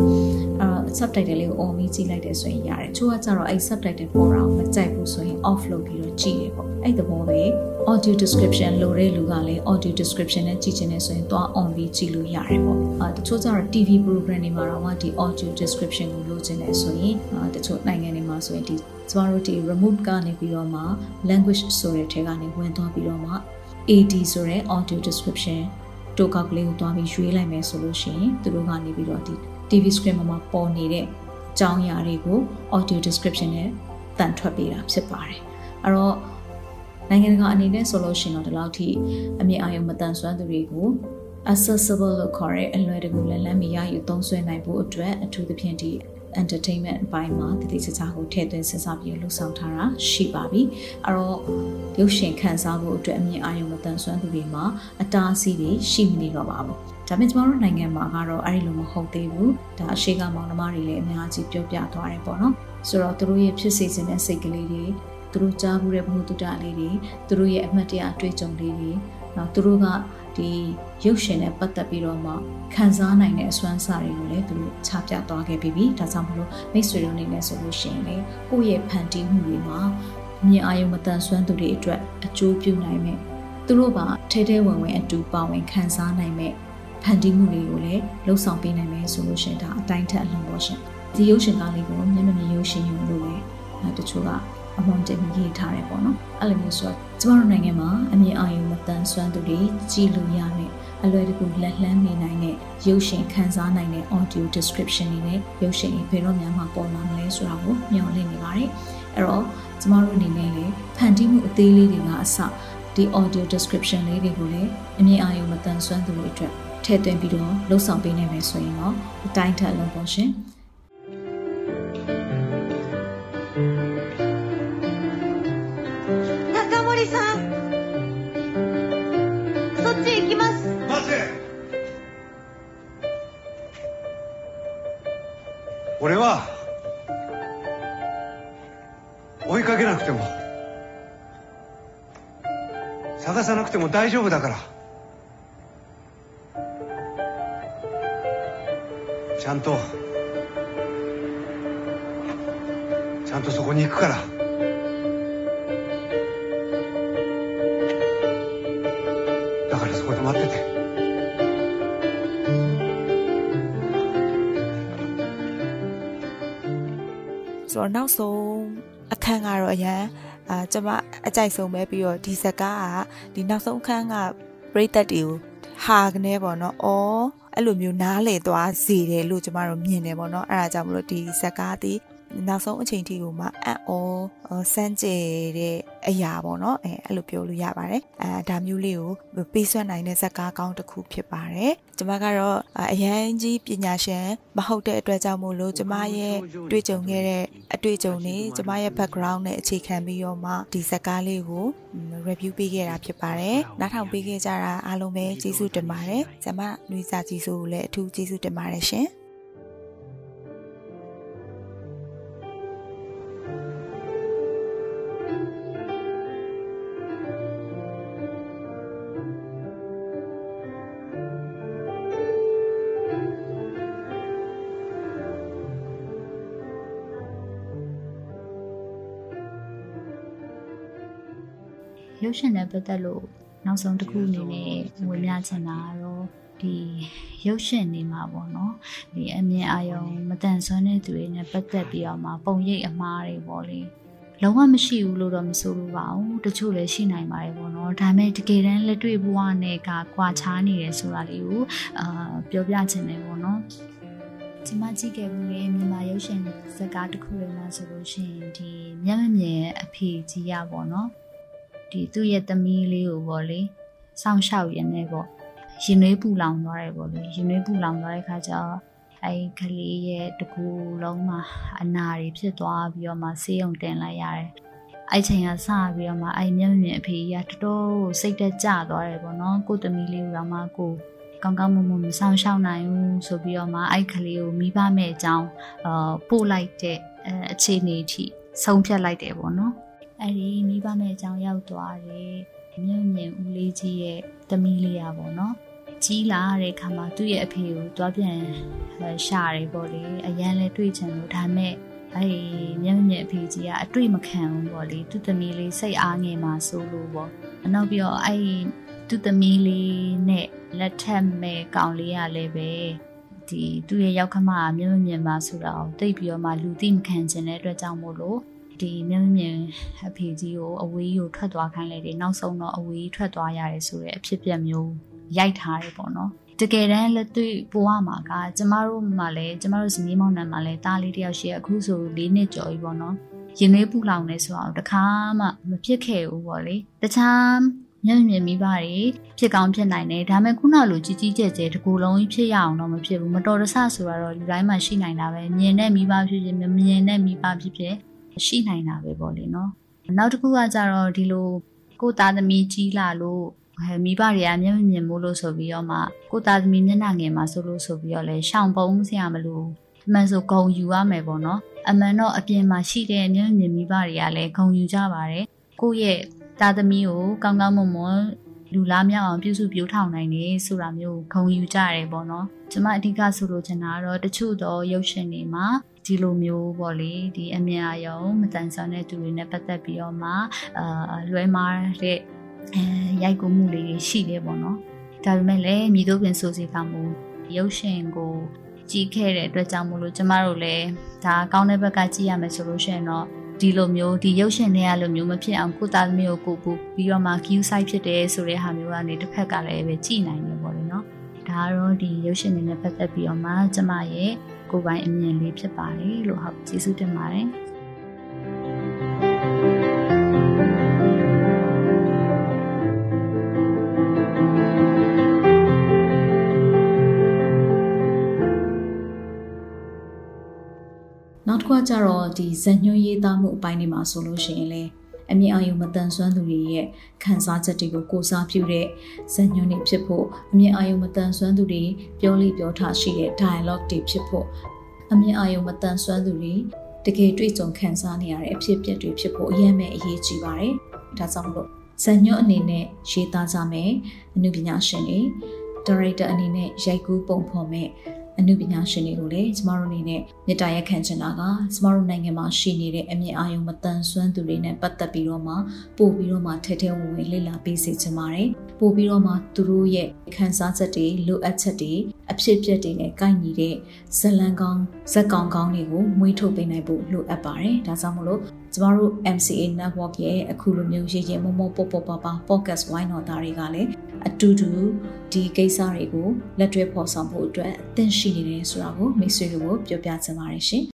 အဲ့ subtitle လေးကို on ပြီးကြည့်လိုက်တယ်ဆိုရင်ရတယ်ချို့ကကြတော့အဲ့ subtitle ပေါ်တာကိုမကြိုက်ဘူးဆိုရင် off လုပ်ပြီးတော့ကြည့်ရပေါ့အဲ့သဘောပဲ audio description လိုတဲ့လူကလည်း audio description နဲ့ကြည့်ချင်နေဆိုရင်သွား on ပြီးကြည့်လို့ရတယ်ပေါ့အာတချို့ကျတော့ TV program တွေမှာတော့ဒီ audio description ကိုလိုချင်တယ်ဆိုရင်အာတချို့နိုင်ငံတွေမှာဆိုရင်ဒီကျမတို့ဒီ remote ကနေပြီးတော့မှ language ဆိုတဲ့ထဲကနေဝင်သွားပြီးတော့မှ AD ဆိုတဲ့ audio description တိုကောက်ကလေးကိုတွားပြီးရွေးလိုက်မယ်ဆိုလို့ရှိရင်သူတို့ကနေပြီးတော့ဒီ TV screen မှာပေါ်နေတဲ့အကြောင်းအရာတွေကို audio description နဲ့တန်ထွက်ပေးတာဖြစ်ပါတယ်အဲ့တော့ နိုင်ငံတကာအနေနဲ့ဆိုလို့ရှိရင်တော့ဒီလောက်ထိအမြင့်အာရုံမတန်ဆွမ်းသူတွေကို accessible လို့ခေါ်တဲ့အလွယ်တကူလက်လန်းမရယူသုံးစွဲနိုင်ဖို့အတွက်အထူးသဖြင့်ဒီ entertainment အပိုင်းမှာတတိချာချာကိုထည့်သွင်းစဉ်းစားပြီးလှုပ်ဆောင်ထားတာရှိပါပြီအဲ့တော့ရုပ်ရှင်ခန်းစားဖို့အတွက်အမြင်အာရုံမတန်ဆွမ်းသူတွေမှာအတားအဆီးတွေရှိမနေတော့ပါဘူးဒါပေမဲ့ကျမတို့နိုင်ငံမှာကတော့အဲ့ဒီလိုမဟုတ်သေးဘူးဒါအရှိကမောင်နှမတွေလည်းအများကြီးပြောပြသွားတယ်ပေါ့နော်ဆိုတော့သူတို့ရဲ့ဖြစ်စေခြင်းတဲ့စိတ်ကလေးတွေ သူတို့ကြားမှုတဲ့ဘုဟုတုတလေးတွေသူတို့ရဲ့အမှတ်တရအတွေ့အကြုံလေးတွေနောက်သူတို့ကဒီရုပ်ရှင်နဲ့ပတ်သက်ပြီးတော့မှခံစားနိုင်တဲ့အစွမ်းစားတွေကိုလည်းသူတို့ချပြသွားခဲ့ပြီးပြီဒါကြောင့်မလို့မိတ်ဆွေတို့အနေနဲ့ဆိုလို့ရှိရင်လေကိုယ့်ရဲ့ဖန်တီးမှုတွေမှာမြင်အာရုံမတန်ဆွမ်းသူတွေအတွက်အကျိုးပြုနိုင်မယ်သူတို့ပါထဲထဲဝင်ဝင်အတူပါဝင်ခံစားနိုင်မယ်ဖန်တီးမှုတွေကိုလည်းလှုပ်ဆောင်ပေးနိုင်မယ်ဆိုလို့ရှိရင်ဒါအတိုင်းထက်အလွန်ပေါ့ရှင်ဒီရုပ်ရှင်ကားလေးကိုမျက်မမြင်ရုပ်ရှင်ရုံလို့လည်းတချို့က အမွန်တင်ရေးထားတယ်ပေါ့နော်အဲ့လိုမျိုးဆိုတော့ကျမတို့နိုင်ငံမှာအမြင်အာရုံမတန်ဆွမ်းသူတွေကြည်လို့ရမယ်အလွယ်တကူလက်လှမ်းမိနိုင်တဲ့ရုပ်ရှင်ခန်းစားနိုင်တဲ့ audio description တွေနဲ့ရုပ်ရှင်တွေဘယ်တော့မှမပေါ်လာမလဲဆိုတာကိုမျှော်လင့်နေပါတယ်အဲ့တော့ကျမတို့အနေနဲ့လည်းဖန်တီးမှုအသေးလေးတွေကအစဒီ audio description လေးတွေကိုလည်းအမြင်အာရုံမတန်ဆွမ်းသူတွေအတွက်ထည့်သွင်းပြီးတော့လှုပ်ဆောင်ပေးနိုင်မယ်ဆိုရင်တော့အတိုင်းထက်လုံးပေါ့ရှင်။ 俺は追いかけなくても探さなくても大丈夫だからちゃんとちゃんとそこに行くからだからそこで待ってて。 ဆိုတော့နောက်ဆုံးအခန်းကတော့အရန်အာကျမအကြိုက်ဆုံးပဲပြီးတော့ဒီဇက်ကားကဒီနောက်ဆုံးအခန်းကပရိသတ်တွေကိုဟာကနေပေါ့နော်။အော်အဲ့လိုမျိုးနားလေသွားစေတယ်လို့ကျမတို့မြင်တယ်ပေါ့နော်။အဲ့ဒါကြောင့်မလို့ဒီဇက်ကားဒီ နောက်ဆုံးအချိန်ထိကိုမှအံ့ဩစမ်းကြဲတဲ့အရာပေါ့နော်အဲအဲ့လိုပြောလို့ရပါတယ်အဲဒါမျိုးလေးကိုပေးဆွနိုင်တဲ့ဇက်ကားကောင်းတစ်ခုဖြစ်ပါတယ်ကျမကတော့အရန်ကြီးပညာရှင်မဟုတ်တဲ့အတွက်ကြောင့်မို့လို့ကျမရဲ့တွေ့ကြုံခဲ့တဲ့အတွေ့အကြုံတွေကျမရဲ့ background နဲ့အခြေခံပြီးတော့မှဒီဇက်ကားလေးကို review ပေးခဲ့တာဖြစ်ပါတယ်နားထောင်ပေးခဲ့ကြတာအားလုံးပဲကျေးဇူးတင်ပါတယ်ကျမနွေစာကြီးစိုးကိုလည်းအထူးကျေးဇူးတင်ပါတယ်ရှင် ရုပ်ရှင်နဲ့ပတ်သက်လို့နောက်ဆုံးတစ်ခုအနေနဲ့ဝင်ပြချင်တာကတော့ဒီရုပ်ရှင်နေမှာပေါ့နော်ဒီအမြင်အာရုံမတန်ဆွမ်းတဲ့သူတွေနဲ့ပတ်သက်ပြီးတော့မှပုံရိပ်အမှားတွေပေါ့လေလုံးဝမရှိဘူးလို့တော့မဆိုလိုပါဘူးတချို့လည်းရှိနိုင်ပါတယ်ပေါ့နော်ဒါပေမဲ့တကယ်တမ်းလက်တွေ့ဘဝနဲ့ကကွာခြားနေတယ်ဆိုတာလေးကိုအာပြောပြချင်တယ်ပေါ့နော်ကျမကြည့်ခဲ့ဘူးလေမြန်မာရုပ်ရှင်ဇာတ်ကားတစ်ခုတွေမှာဆိုလို့ရှိရင်ဒီမျက်မမြင်အဖေကြီးရပေါ့နော် ဒီသူ့ရဲ့သမီးလေးကိုပေါ့လေစောင့်ရှောက်ရင်းနဲ့ပေါ့ရင်နွေးပူလောင်သွားတယ်ပေါ့လေရင်နွေးပူလောင်သွားတဲ့ခါကျတော့အဲ့ကလေးရဲ့တကူလုံးမှာအနာတွေဖြစ်သွားပြီးတော့မှဆေးရုံတင်လိုက်ရတယ်အဲ့ချိန်ကစပြီးတော့မှအဲ့မျက်မြင်အဖေကြီးကတော်တော်စိတ်တက်ကြသွားတယ်ပေါ့နော်ကိုသမီးလေးကတော့မှကိုကောင်းကောင်းမွန်မွန်မဆောင်ရှောက်နိုင်ဘူးဆိုပြီးတော့မှအဲ့ကလေးကိုမိဘမဲ့အကြောင်းအာပို့လိုက်တဲ့အခြေအနေအထိဆုံးဖြတ်လိုက်တယ်ပေါ့နော် အဲ့ဒီမိဘနဲ့အကြောင်းရောက်သွားတယ်မြင့်မြင့်ဦးလေးကြီးရဲ့သမီးလေးอ่ะပေါ့နော်ကြီးလာတဲ့ခါမှာသူ့ရဲ့အဖေကိုတွားပြန်ရှာတယ်ပေါ့လေအရန်လဲတွေ့ချင်လို့ဒါမဲ့အဲ့မြင့်မြင့်အဖေကြီးကအတွေ့မခံဘူးပေါ့လေသူ့သမီးလေးစိတ်အားငယ်မှဆိုလို့ပေါ့နောက်ပြီးတော့အဲ့သူ့သမီးလေးနဲ့လက်ထက်မဲ့ကောင်လေးရလည်းပဲဒီသူ့ရဲ့ရောက်ခမမြင့်မြင့်မှဆိုတော့တိတ်ပြီးတော့မှလူသိမခံခြင်းတဲ့အတွက်ကြောင့်မို့လို့ ဒီမြင်းမြင်းအဖေကြီးကိုအဝေးကိုထွက်သွားခိုင်းလိုက်တယ်နောက်ဆုံးတော့အဝေးထွက်သွားရတယ်ဆိုတဲ့အဖြစ်ပြက်မျိုးရိုက်ထားတယ်ပေါ့နော်တကယ်တမ်းလက်တွေ့ဘဝမှာကကျမတို့မှလည်းကျမတို့ဇနီးမောင်နှံမှလည်းတားလေးတယောက်ရှိအခုဆို၄နှစ်ကျော်ပြီပေါ့နော်ရင်လေးပူလောင်နေဆိုအောင်တခါမှမဖြစ်ခဲ့ဘူးပေါ့လေတခြားမျက်မြင်မိဘတွေဖြစ်ကောင်းဖြစ်နိုင်တယ်ဒါပေမဲ့ခုနလိုကြီးကြီးကျယ်ကျယ်တကူလုံးကြီးဖြစ်ရအောင်တော့မဖြစ်ဘူးမတော်တဆဆိုတော့လူတိုင်းမှာရှိနိုင်တာပဲမြင်တဲ့မိဘဖြစ်ဖြစ်မမြင်တဲ့မိဘဖြစ်ဖြစ် ရှိနိုင်တာပဲပေါ့လေနော်နောက်တစ်ခုကကြတော့ဒီလိုကိုသားသမီးကြီးလာလို့ဟဲမိဘတွေကမျက်မမြင်မို့လို့ဆိုပြီးတော့မှကိုသားသမီးမျက်နှာငယ်မှာဆိုလို့ဆိုပြီးတော့လဲရှောင်ပုံးစရာမလိုအမှန်ဆိုဂုံယူရမယ်ပေါ့နော်အမှန်တော့အပြင်မှာရှိတဲ့မျက်မြင်မိဘတွေကလည်းဂုံယူကြပါတယ်ကိုယ့်ရဲ့သားသမီးကိုကောင်းကောင်းမွန်မွန်လူလားမြောက်အောင်ပြုစုပြောထောင်နိုင်နေဆိုတာမျိုးဂုံယူကြရတယ်ပေါ့နော်ကျွန်မအဓိကဆိုလိုချင်တာကတော့တချို့သောရုပ်ရှင်တွေမှာ ဒီလိုမျိုးပေါ့လေဒီအမြင်အာရုံမတန်ဆွမ်းတဲ့သူတွေနဲ့ပတ်သက်ပြီးတော့မှအာလွဲမားတဲ့အဲရိုက်ကူးမှုလေးတွေရှိတယ်ပေါ့နော်ဒါပေမဲ့လည်းမြေတို့ပင်ဆိုစီကမှုရုပ်ရှင်ကိုကြည့်ခဲ့တဲ့အတွက်ကြောင့်မို့လို့ကျမတို့လည်းဒါကောင်းတဲ့ဘက်ကကြည့်ရမယ်ဆိုလို့ရှိရင်တော့ဒီလိုမျိုးဒီရုပ်ရှင်တွေကလိုမျိုးမဖြစ်အောင်ကိုသားသမီးကိုကိုပူပြီးတော့မှ queue site ဖြစ်တယ်ဆိုတဲ့ဟာမျိုးကနေတစ်ဖက်ကလည်းပဲကြည်နိုင်တယ်ပေါ့လေနော်ဒါကတော့ဒီရုပ်ရှင်တွေနဲ့ပတ်သက်ပြီးတော့မှကျမရဲ့ ကိုယ်ပိုင်အမြင်လေးဖြစ်ပါတယ်လို့ဟုတ်ကျေးဇူးတင်ပါတယ်နောက်တစ်ခုကကြတော့ဒီဇညွှန်းရေးသားမှုအပိုင်းတွေမှာဆိုလို့ရှိရင်လေ အမြင့်အာရုံမတန်ဆွမ်းသူတွေရဲ့ခံစားချက်တွေကိုကိုစားပြုတဲ့ဇညွှန်းတွေဖြစ်ဖို့အမြင့်အာရုံမတန်ဆွမ်းသူတွေပြောလိပြောထားရှိတဲ့ dialogue တွေဖြစ်ဖို့အမြင့်အာရုံမတန်ဆွမ်းသူတွေတကယ်တွေ့ကြုံခံစားနေရတဲ့အဖြစ်အပျက်တွေဖြစ်ဖို့အရင်မဲ့အရေးကြီးပါတယ်။ဒါကြောင့်မလို့ဇညွှန်းအနေနဲ့ရေးသားကြမယ်အနုပညာရှင်တွေဒါရိုက်တာအနေနဲ့ရိုက်ကူးပုံဖော်မဲ့ အမှုပညာရှင်တွေကိုလည်းကျမတို့အနေနဲ့မေတ္တာရက်ခံချင်တာကကျမတို့နိုင်ငံမှာရှိနေတဲ့အမြင့်အာရုံမတန်ဆွမ်းသူတွေနဲ့ပတ်သက်ပြီးတော့မှပို့ပြီးတော့မှထဲထဲဝင်ဝင်လေ့လာပေးစေချင်ပါတယ်။ပို့ပြီးတော့မှသူတို့ရဲ့ခံစားချက်တွေလိုအပ်ချက်တွေအဖြစ်အပျက်တွေနဲ့ကိုက်ညီတဲ့ဇလံကောင်းဇက်ကောင်ကောင်းတွေကိုမွေးထုတ်ပေးနိုင်ဖို့လိုအပ်ပါတယ်။ဒါကြောင့်မလို့ ကျမတို့ MCA network ရဲ့အခုလိုမျိုးရေရေမောမောပေါပေါပါပါ podcast ဝိုင်းတော်သားတွေကလည်းအတူတူဒီကိစ္စတွေကိုလက်တွဲဖော်ဆောင်ဖို့အတွက်အသင့်ရှိနေတယ်ဆိုတာကိုမိတ်ဆွေတို့ပြောပြချင်ပါတယ်ရှင်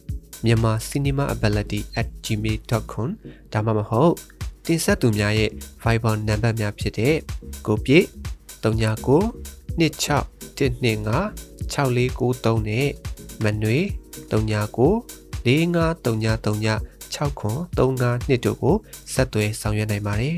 myanmarcinemaability@gmail.com ဒါမှမဟုတ်တင်ဆက်သူများရဲ့ Viber နံပါတ်များဖြစ်တဲ့ကိုပြည့်39 26 125 6493နဲ့မနွေ39 453939 6352တို့ကိုဆက်သွယ်ဆောင်ရွက်နိုင်ပါတယ်